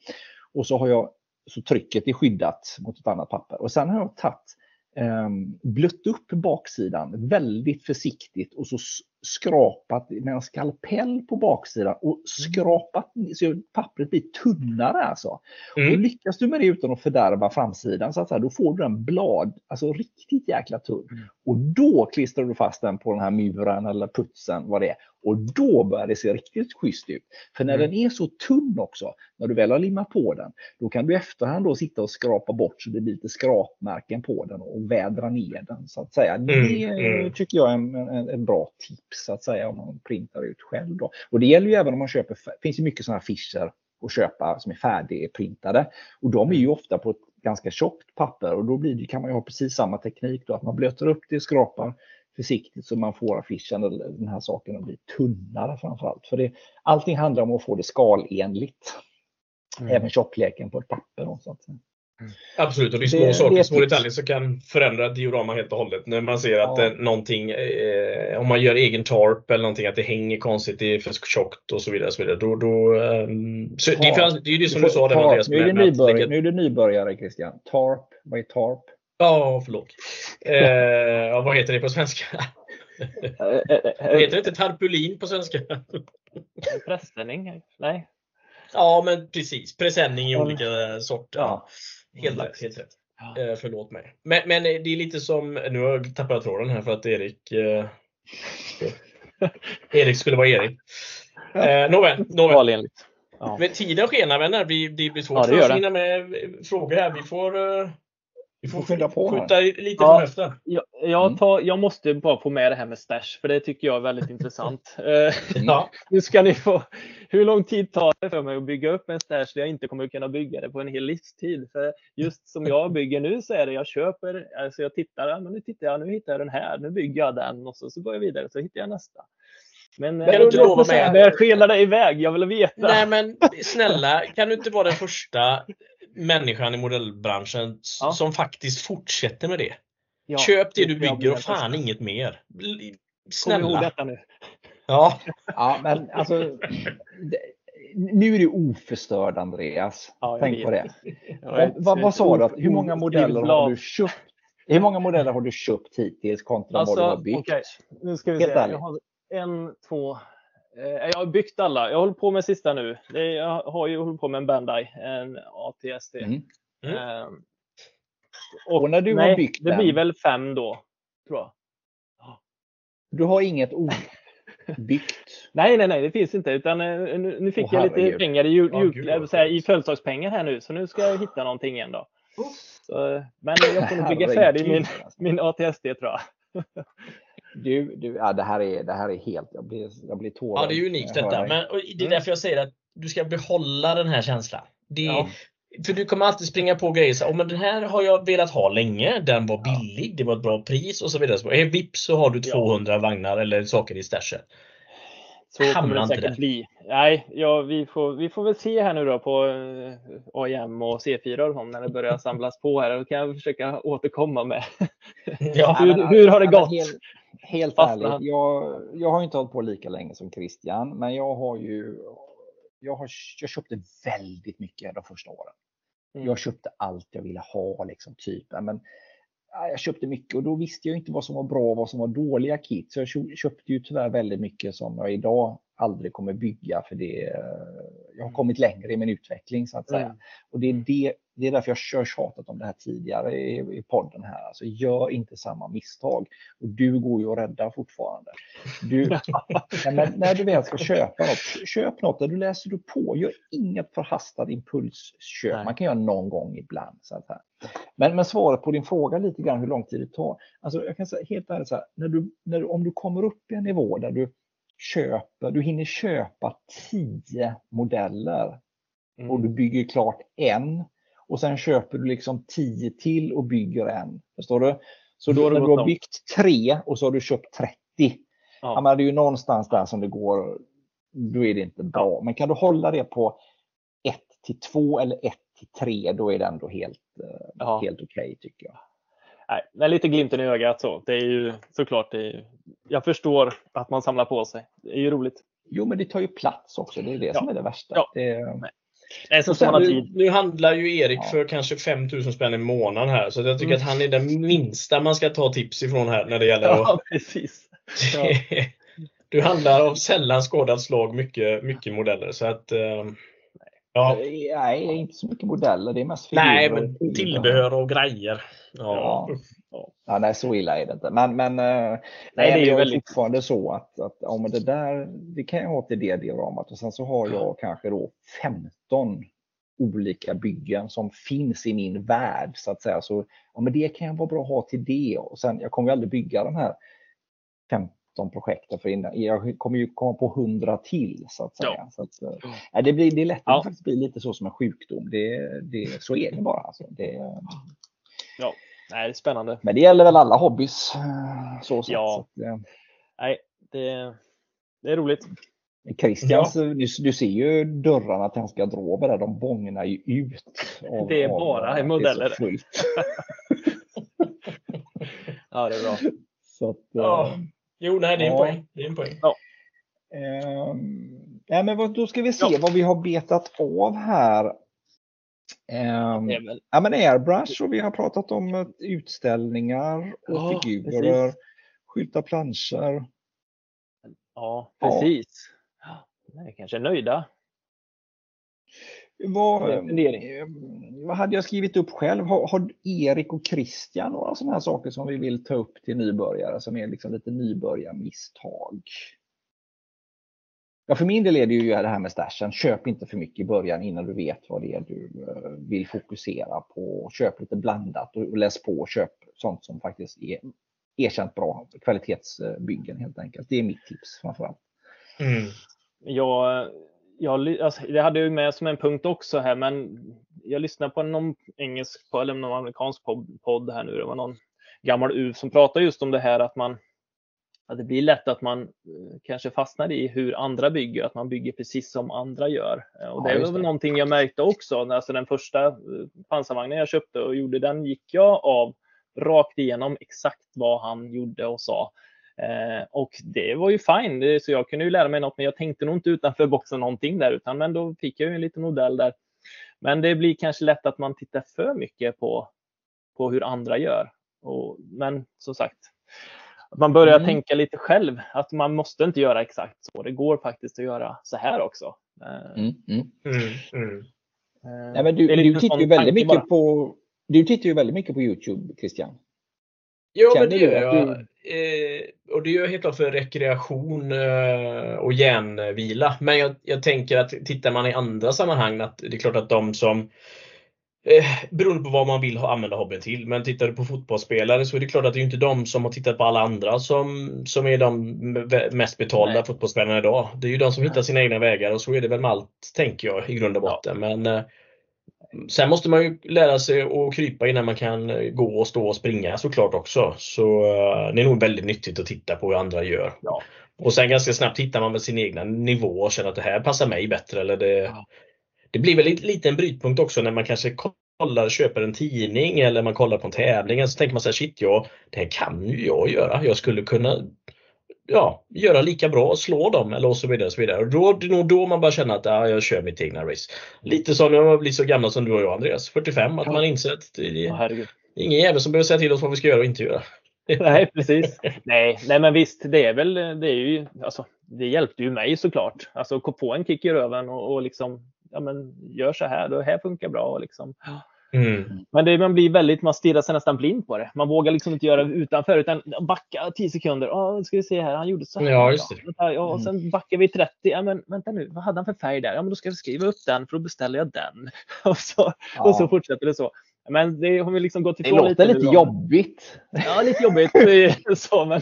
Och så har jag så trycket är skyddat mot ett annat papper. Och sen har jag tagit eh, blött upp baksidan väldigt försiktigt och så skrapat med en skalpell på baksidan och mm. skrapat så pappret blir tunnare alltså. Mm. Och lyckas du med det utan att fördärva framsidan så att säga, då får du en blad, alltså riktigt jäkla tunn. Mm. Och då klistrar du fast den på den här muren eller putsen, vad det är. Och då börjar det se riktigt schysst ut. För när mm. den är så tunn också, när du väl har limmat på den, då kan du i efterhand då sitta och skrapa bort så det blir lite skrapmärken på den och vädra ner den så att säga. Mm. Det mm. tycker jag är en, en, en, bra tips så att säga om man printar ut själv. Då. Och det gäller ju även om man köper, det finns ju mycket sådana affischer att köpa som är färdigprintade. Och de är ju ofta på ett ganska tjockt papper och då blir det, kan man ju ha precis samma teknik då, att man blöter upp det, skrapar försiktigt så man får affischen eller den här saken att bli tunnare framförallt. För det, allting handlar om att få det skalenligt. Mm. Även tjockleken på ett papper. Då, så att, Mm. Absolut, och det är små det, saker, det är små detaljer som kan förändra diorama helt och hållet. När man ser att ja. någonting, eh, om man gör egen tarp eller någonting, att det hänger konstigt, det är för tjockt och så vidare. Så vidare. Då, då, um, så det, är, det är ju det som du, sa där Andreas. Nu är, det nybörjare, nu är du nybörjare Christian. Tarp, vad är tarp? Ja, förlåt. Eh, vad heter det på svenska? heter det inte tarpulin på svenska? Presenning? Nej. Ja, men precis. Presenning i olika sorter. Ja. Helt rätt. Helt rätt. Ja. Eh, förlåt mig. Men, men, det är lite som, nu har jag tappat tråden här för att Erik eh, Erik skulle vara Erik. Eh, nåväl. nåväl. Ja. Men tiden skenar vänner. Det, det blir svårt ja, för oss att hinna med frågor här. Vi får eh, vi får skynda på skjuta här. lite ja, efter. Jag, jag, mm. tar, jag måste bara få med det här med stash, för det tycker jag är väldigt intressant. Eh, ja. nu ska ni få, hur lång tid tar det för mig att bygga upp en stash där jag inte kommer kunna bygga det på en hel livstid? För just som jag bygger nu så är det jag köper, alltså jag tittar, men nu tittar jag, nu hittar jag den här, nu bygger jag den och så, så går jag vidare så hittar jag nästa. Men kan du inte lova mig? När skenar det iväg? Jag vill veta. Nej men snälla, kan du inte vara den första människan i modellbranschen ja. som faktiskt fortsätter med det. Ja, Köp det du bygger och fan inget mer. Snälla. Kom ihåg detta nu. Ja. ja, men alltså. Det, nu är du oförstörd Andreas. Ja, Tänk på det. Vad, vad, vad sa du? Hur många modeller har du köpt? Hur många modeller har du köpt hittills kontra alltså, vad du har byggt? Okay. Nu ska vi Helt se. Jag har en, två, Eh, jag har byggt alla. Jag håller på med sista nu. Jag har ju hållit på med en Bandai, en ATST. Mm. Mm. Ehm, och, och, när du nej, har byggt det den, blir väl fem då, tror jag. Du har inget obyggt? nej, nej, nej, det finns inte. Utan eh, nu, nu fick oh, jag lite herregud. pengar i, jul, jul, säga, i födelsedagspengar här nu, så nu ska jag hitta någonting igen då. Så, men jag får nog bygga färdig min, min ATST tror jag. Du, du, ja, det, här är, det här är helt, jag blir, jag blir tårögd. Ja, det är unikt detta. Men, det är därför jag säger att du ska behålla den här känslan. Det, ja. För du kommer alltid springa på grejer. Så, oh, men den här har jag velat ha länge. Den var billig, ja. det var ett bra pris och så vidare. Så, eh, vips så har du 200 ja. vagnar eller saker i stashen. Så kommer det säkert bli. Nej, ja, vi, får, vi får väl se här nu då på eh, AIM och C4 och när det börjar samlas på här. Då kan jag försöka återkomma med ja, hur, hur har det gått? Helt, helt ärligt, jag, jag har inte hållit på lika länge som Christian, men jag har ju jag, har, jag köpte väldigt mycket de första åren. Mm. Jag köpte allt jag ville ha, liksom, typ. Men, jag köpte mycket och då visste jag inte vad som var bra och vad som var dåliga kit. Så jag köpte ju tyvärr väldigt mycket som jag idag aldrig kommer bygga för det. Jag har mm. kommit längre i min utveckling så att säga. Mm. Och det är, det, det är därför jag har tjatat om det här tidigare i, i podden här. Alltså gör inte samma misstag. Och du går ju att rädda fortfarande. Du, men när du väl ska köpa något, köp något där du läser du på. Gör inget förhastat impulsköp. Nej. Man kan göra någon gång ibland. Så här. Men, men svaret på din fråga lite grann hur lång tid det tar. Alltså jag kan säga helt ärligt så här, när du, när om du kommer upp i en nivå där du köper, du hinner köpa tio modeller mm. och du bygger klart en och sen köper du liksom tio till och bygger en. Förstår du? Så då, när du har byggt tre och så har du köpt 30, Ja. Ja, men det är ju någonstans där som det går, då är det inte bra. Men kan du hålla det på 1 till 2 eller 1 till 3, då är det ändå helt, eh, ja. helt okej okay, tycker jag. Nej, men lite glimten i ögat så. Det är ju såklart, det är, jag förstår att man samlar på sig. Det är ju roligt. Jo, men det tar ju plats också. Det är det ja. som är det värsta. Ja. Det, Nej, så sen, nu, nu, handlar ju Erik ja. för kanske 5000 spänn i månaden här, så jag tycker mm. att han är den minsta man ska ta tips ifrån här när det gäller ja, att... Precis. Ja. du handlar av sällan skådat slag, mycket, mycket modeller. Så att, uh, ja. Nej, inte så mycket modeller. Det är mest figurer. Nej, men tillbehör och grejer. Ja. Ja. Ja. nej, så illa är det inte. Men, men, nej, nej, det är ju väldigt... fortfarande så att, att ja, men det där det kan jag ha till det dioramat och sen så har jag kanske då 15 olika byggen som finns i min värld så att säga. Så ja, men det kan vara bra att ha till det och sen jag kommer ju aldrig bygga de här 15 projekten för innan. Jag kommer ju komma på 100 till så att säga. Ja. Så att, äh, det, blir, det är lätt att ja. faktiskt bli lite så som en sjukdom. Det, det, så är det bara. Alltså. Det, ja. Nej, det är spännande. Men det gäller väl alla hobbys? Eh, så ja. Så att, Nej, det, det är roligt. Christians, ja. du, du, ser ju dörrarna till han ska garderober där, de bångnar ju ut. Av, det är bara av, modeller. Det är ja, det är bra. Så att, ja. Uh, jo, nej, det är en ja. poäng. Det är en poäng. Ja. Um, ja, men vad, då ska vi se ja. vad vi har betat av här. Um, ja, men airbrush och vi har pratat om eh, utställningar och ja, figurer, skylta planscher. Ja, precis. Ja. Nej, kanske nöjda. Vad, eh, vad hade jag skrivit upp själv? Har, har Erik och Christian några sådana här saker som vi vill ta upp till nybörjare som är liksom lite nybörjarmisstag? Ja, för min del är det ju det här med stashen. Köp inte för mycket i början innan du vet vad det är du eh, vill fokusera på. Köp lite blandat och läs på. Köp sånt som faktiskt är erkänt bra kvalitetsbyggen helt enkelt. Det är mitt tips framförallt. Mm. Jag, jag, alltså, det hade jag med som en punkt också här, men jag lyssnade på någon engelsk eller någon amerikansk podd här nu. Det var någon gammal UF som pratade just om det här att man att det blir lätt att man eh, kanske fastnar i hur andra bygger, att man bygger precis som andra gör. Eh, och det ja, är väl någonting jag märkte också. Alltså den första eh, pansarvagnen jag köpte och gjorde den gick jag av rakt igenom exakt vad han gjorde och sa. och det var ju fine, så jag kunde ju lära mig något, men jag tänkte nog inte utanför boxen någonting där, utan men då fick jag ju en liten modell där. Men det blir kanske lätt att man tittar för mycket på, på hur andra gör. Och, men som sagt, att man börjar mm. tänka lite själv, att man måste inte göra exakt så. Det går faktiskt att göra så här också. Eh, mm. Mm. mm. mm. Eh, ja, men du, du tittar ju väldigt mycket bara. på du tittar ju väldigt mycket på Youtube, Christian. Ja, men det gör jag. Du... Eh, och det gör jag helt klart för rekreation eh, och hjärnvila. Men jag, jag, tänker att tittar man i andra sammanhang, att det är klart att de som Eh, beroende på vad man vill använda hobbyn till. Men tittar du på fotbollsspelare så är det klart att det är inte de som har tittat på alla andra som, som är de mest betalda Nej. fotbollsspelarna idag. Det är ju de som Nej. hittar sina egna vägar och så är det väl med allt, tänker jag, i grund och botten. Ja. Men eh, Sen måste man ju lära sig att krypa innan man kan gå och stå och springa såklart också. Så eh, det är nog väldigt nyttigt att titta på hur andra gör. Ja. Och sen ganska snabbt hittar man väl sin egna nivå och känner att det här passar mig bättre. Eller det, ja det blir väl lite en brytpunkt också när man kanske kollar, köper en tidning eller man kollar på en tävling. Så tänker man så här, shit, ja, det här kan ju jag göra. Jag skulle kunna ja, göra lika bra, slå dem eller och så vidare. Och så vidare. Och då, det är nog då man bara känner att ja, jag kör mitt egna race. Lite som när man blir så gammal som du och jag Andreas, 45, att man inser att det är ingen jävel som behöver säga till oss vad vi ska göra och inte göra. Nej, precis. Nej, nej, men visst, det är väl, det är ju, alltså, det hjälpte ju mig såklart. Alltså, gå på en kick i röven och, och liksom ja, men gör så här, det här funkar bra. Liksom. Mm. Men det, man blir väldigt, man stirrar sig nästan blind på det. Man vågar liksom inte göra utanför utan backa 10 sekunder. Ja, ska vi se här, han gjorde så här. Ja, just det. Ja, och sen mm. backar vi 30. Ja, men vänta nu, vad hade han för färg där? Ja, men då ska vi skriva upp den för då beställer jag den. Och så, ja. och så fortsätter det så. Men det har vi liksom gått ifrån lite. Det låter lite, jobbigt. Ja, lite jobbigt. så, men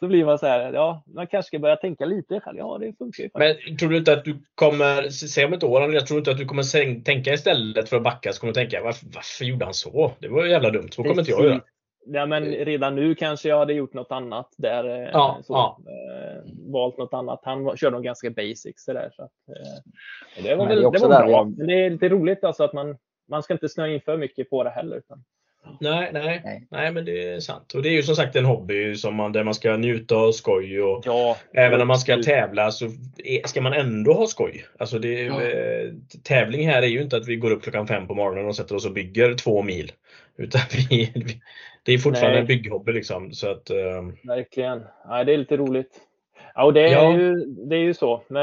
så blir man så här, ja, man kanske ska börja tänka lite själv. Ja, det funkar ju. Men tror du inte att du kommer, säg om ett år, jag tror inte att du kommer tänka istället för att backa, så kommer du tänka, varför, varför gjorde han så? Det var ju jävla dumt. Så kommer inte jag göra. Ja, men redan nu kanske jag hade gjort något annat där. eh, Ja, så, ja. eh, valt något annat. Han var, körde nog ganska basics så där. Så att, eh, det var väl det det var där bra. Men det är lite roligt alltså att man, man ska inte snöa in för mycket på det heller. Utan, Nej, nej, Nej. nej, men det är sant. Och det är ju som sagt en hobby som man, där man ska njuta och skoj. Och ja, även om man ska absolut. tävla så ska man ändå ha skoj. Alltså det, Ja. eh, tävling här är ju inte att vi går upp klockan fem på morgonen och sätter oss och bygger två mil. Utan vi, vi, det är fortfarande Nej. en bygghobby liksom. Så att, eh, Verkligen. Ja, det är lite roligt. Ja, och det är, Ja. Ju, det är ju så. Ju-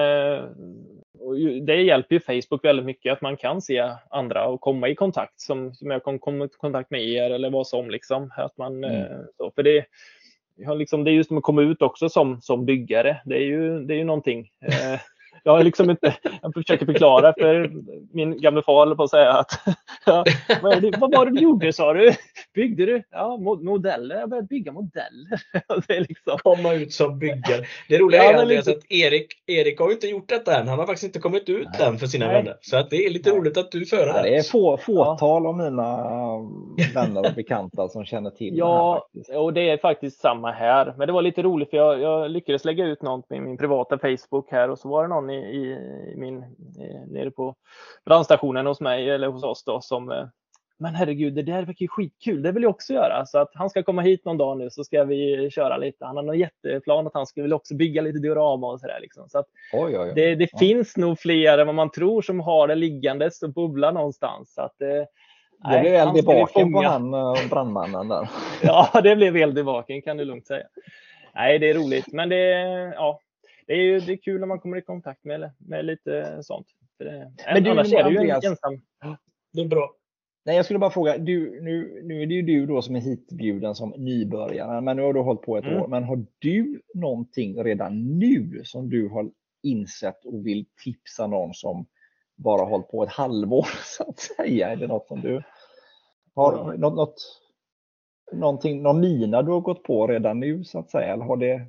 det hjälper ju Facebook väldigt mycket att man kan se andra och komma i kontakt som, som jag kom, kom i kontakt med er eller vad som liksom. Att man, Mm. eh, så, för det, liksom, det är just att komma ut också som, som byggare. Det är ju, det är ju någonting. Eh, jag har liksom inte, jag försöker förklara för min gamla far på att säga att ja, vad, är det, vad var det du gjorde sa du? Byggde du? Ja, mo- modeller. Jag började bygga modeller. det är liksom, komma ut som byggare. Det roliga Ja, är Andreas lite- att Erik, Erik har ju inte gjort detta än. Han har faktiskt inte kommit ut Nej. än för sina Nej. vänner. Så att det är lite Nej. roligt att du för Ja, det. det är få, fåtal av mina vänner och bekanta som känner till det här Ja, och det är faktiskt samma här. Men det var lite roligt för jag, jag lyckades lägga ut något med min privata Facebook här och så var det någon i, i, min, eh, nere på brandstationen hos mig eller hos oss då som eh, men herregud, det där verkar ju skitkul. Det vill jag också göra. Så att han ska komma hit någon dag nu så ska vi köra lite. Han har någon jätteplan att han skulle vilja också bygga lite diorama och sådär. Liksom. Så att Oj, oj, oj. det, det Ja. finns nog fler än vad man tror som har det liggandes och bubblar någonstans. Så att, eh, Det blev eld i baken på han eh, brandmannen där. Ja, det blev eld i baken kan du lugnt säga. Nej, det är roligt, men det, ja, det är ju det är kul när man kommer i kontakt med, med lite sånt. För det, Men du, annars är det ju ensam. Det är bra. Nej, jag skulle bara fråga, du, nu, nu är det ju du då som är hitbjuden som nybörjare, men nu har du hållit på ett Mm. år. Men har du någonting redan nu som du har insett och vill tipsa någon som bara hållit på ett halvår så att säga? Är det något som du har, något, något, någonting, någon mina du har gått på redan nu så att säga? Eller har det?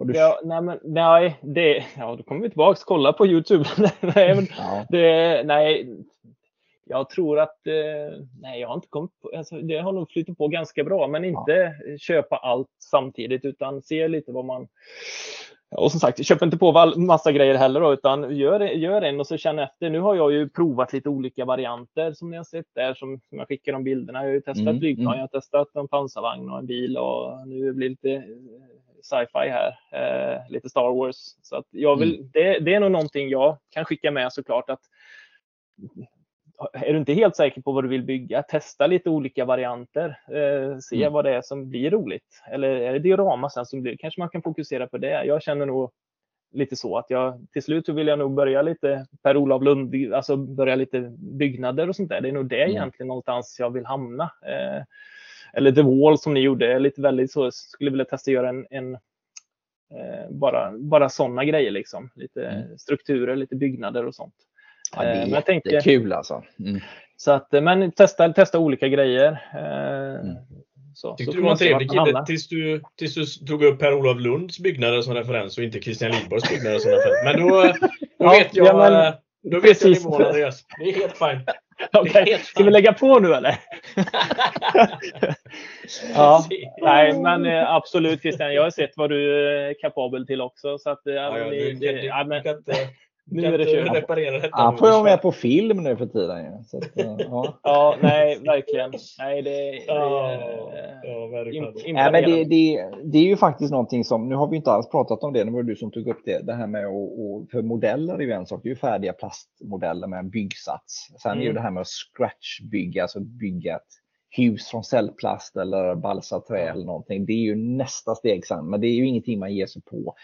Du, Ja, nej, men, nej, det, ja, då kommer vi tillbaka och kolla på Youtube. nej, men, ja. det, nej, jag tror att, eh, nej, jag har inte kommit på, alltså, det har nog flyttat på ganska bra, men inte köpa allt samtidigt utan se lite vad man, och som sagt, köp inte på massa grejer heller då, utan gör, gör en och så känn efter. Nu har jag ju provat lite olika varianter som ni har sett där, som, som jag skickar de bilderna. Jag har ju testat Mm, flygplan, mm. jag har testat en pansarvagn och en bil och nu blir det lite sci-fi här, eh, lite Star Wars. Så att jag vill, det, det är nog någonting jag kan skicka med såklart att är du inte helt säker på vad du vill bygga, testa lite olika varianter. Eh, se Mm. vad det är som blir roligt. Eller är det diorama sen som blir, kanske man kan fokusera på det. Jag känner nog lite så att jag till slut så vill jag nog börja lite Per-Olof Lund, alltså börja lite byggnader och sånt där. Det är nog det Mm. egentligen någonstans jag vill hamna. Eh, eller The Wall som ni gjorde, lite väldigt så, skulle vilja testa göra en, en eh, bara, bara sådana grejer liksom. Lite Mm. strukturer, lite byggnader och sånt. Ja, det Eh, är men jag jättekul alltså. Mm. Så att, eh, men testa, testa olika grejer. Eh, Mm. Så, Tyckte så du var man en trevlig kille tills du, tills du tog upp Per-Olof Lunds byggnader som referens och inte Christian Lidborgs byggnader som referens. Men då, då Ja, vet jag, ja, men eh, då vet jag nivån Andreas. Det är helt fint. Helt Ska vi lägga på nu eller? ja, nej, men eh, absolut Christian, jag har sett vad du är kapabel till också. Så att, eh, Ja, ja, du, det- du, ja, du kan inte, nu kan är det kört. reparera detta. Han får ju vara med på film nu för tiden. ju. Så att, ja. Ja, nej, verkligen. Nej, det, det Ja, är ja, verkligen. Nej, men det, det, det är ju faktiskt någonting som, nu har vi inte alls pratat om det, det var du som tog upp det, det här med att, för modeller är ju en sak, det är ju färdiga plastmodeller med en byggsats. Sen är ju Mm. det här med att scratchbygga, alltså bygga ett hus från cellplast eller balsaträ eller någonting, det är ju nästa steg sen, men det är ju ingenting man ger sig på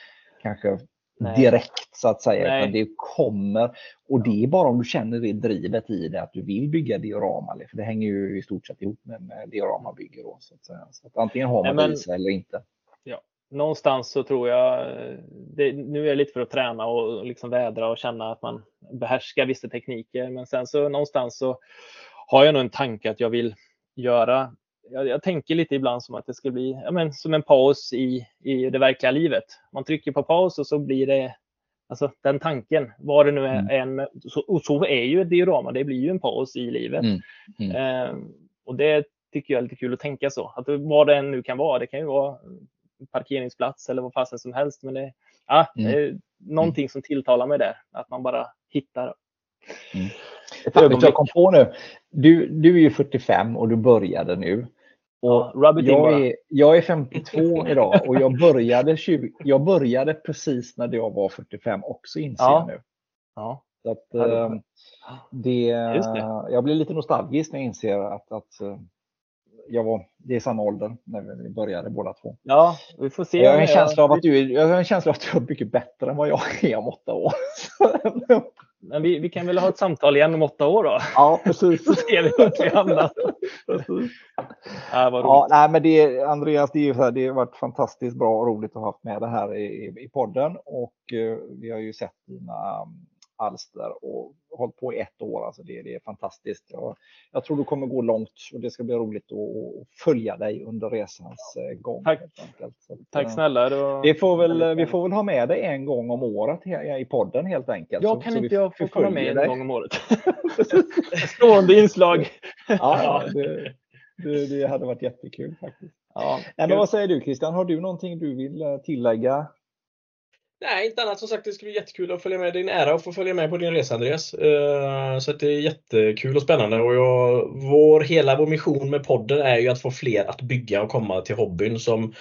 kanske Nej. direkt så att säga, Nej. utan det kommer och det är bara om du känner det drivet i det att du vill bygga diorama, för det hänger ju i stort sett ihop med, med dioramabygge då. Så att säga. Så att antingen har man Nej, det men- i sig eller inte. någonstans så tror jag, det, nu är det lite för att träna och liksom vädra och känna att man behärskar vissa tekniker. Men sen så någonstans så har jag nog en tanke att jag vill göra, jag, jag tänker lite ibland som att det ska bli ja, men, som en paus i, i det verkliga livet. Man trycker på paus och så blir det Alltså den tanken, vad det nu är, Mm. en, så, och så är ju ett diorama, det blir ju en paus i livet. Mm. Mm. Eh, och det tycker jag är lite kul att tänka så. Att vad det än nu kan vara. Det kan ju vara parkeringsplats eller vad fasen som helst. Men det, ja, mm. det är någonting mm. som tilltalar mig där. Att man bara hittar. Mm. Ett jag kom på nu. Du, du är ju 45 och du började nu. Och ja, jag, är, jag är 52 idag och jag började, 20, jag började precis när jag var 45 också inser ja. jag nu. Ja. Så att, ja, det, det. Jag blir lite nostalgisk när jag inser att, att eh, jag var, det är samma ålder när vi började båda två. Ja, vi får se. Jag har en känsla av att du jag har en känsla av att du är mycket bättre än vad jag är om åtta år. Men vi, vi kan väl ha ett samtal igen om åtta år då? Ja, precis. Så ser vi vart vi hamnar. Ja, nej, men det, Andreas, det, är här, det har varit fantastiskt bra och roligt att ha haft med det här i, i podden och uh, vi har ju sett dina alster och hållit på i ett år. Alltså det, det är fantastiskt. Jag, jag, tror du kommer gå långt och det ska bli roligt att, följa dig under resans eh, gång. Tack, så, Tack snälla. Då... Vi, får väl, vi får väl ha med dig en gång om året i podden helt enkelt. Jag kan så, inte så jag få komma med en gång om året? Stående inslag. ja, det, det, det, hade varit jättekul faktiskt. Ja, men vad säger du Christian? Har du någonting du vill eh, tillägga Nej, inte annat. Som sagt, det skulle bli jättekul att följa med. din ära att få följa med på din resa Andreas. Eh, så det är jättekul och spännande. Och jag, vår, hela vår mission med podden är ju att få fler att bygga och komma till hobbyn som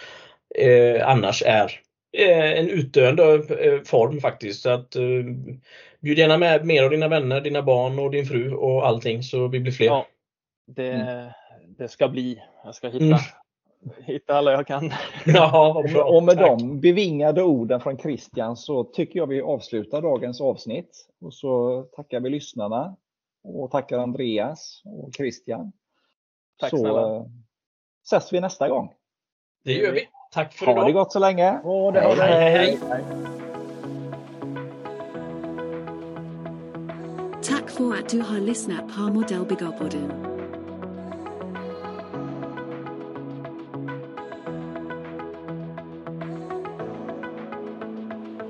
eh, annars är eh, en utdöende eh, form faktiskt. Så att, eh, bjud gärna med mer av dina vänner, dina barn och din fru och allting så vi blir fler. Ja, det, mm. det ska bli. Jag ska hitta mm hitta alla jag kan. Ja, och med Tack. de bevingade orden från Christian så tycker jag vi avslutar dagens avsnitt. Och så tackar vi lyssnarna och tackar Andreas och Christian. Tack så snälla. Eh, ses vi nästa gång. Det gör vi. Tack för ha idag. Ha det gott så länge. Oh, det hej, hej, hej. Tack för att du har lyssnat på Modellbyggarpodden.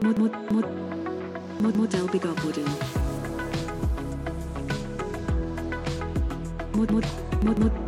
Mod, mod, mod, mod, modellbyggerpodden. Mod, mod, mod, mod,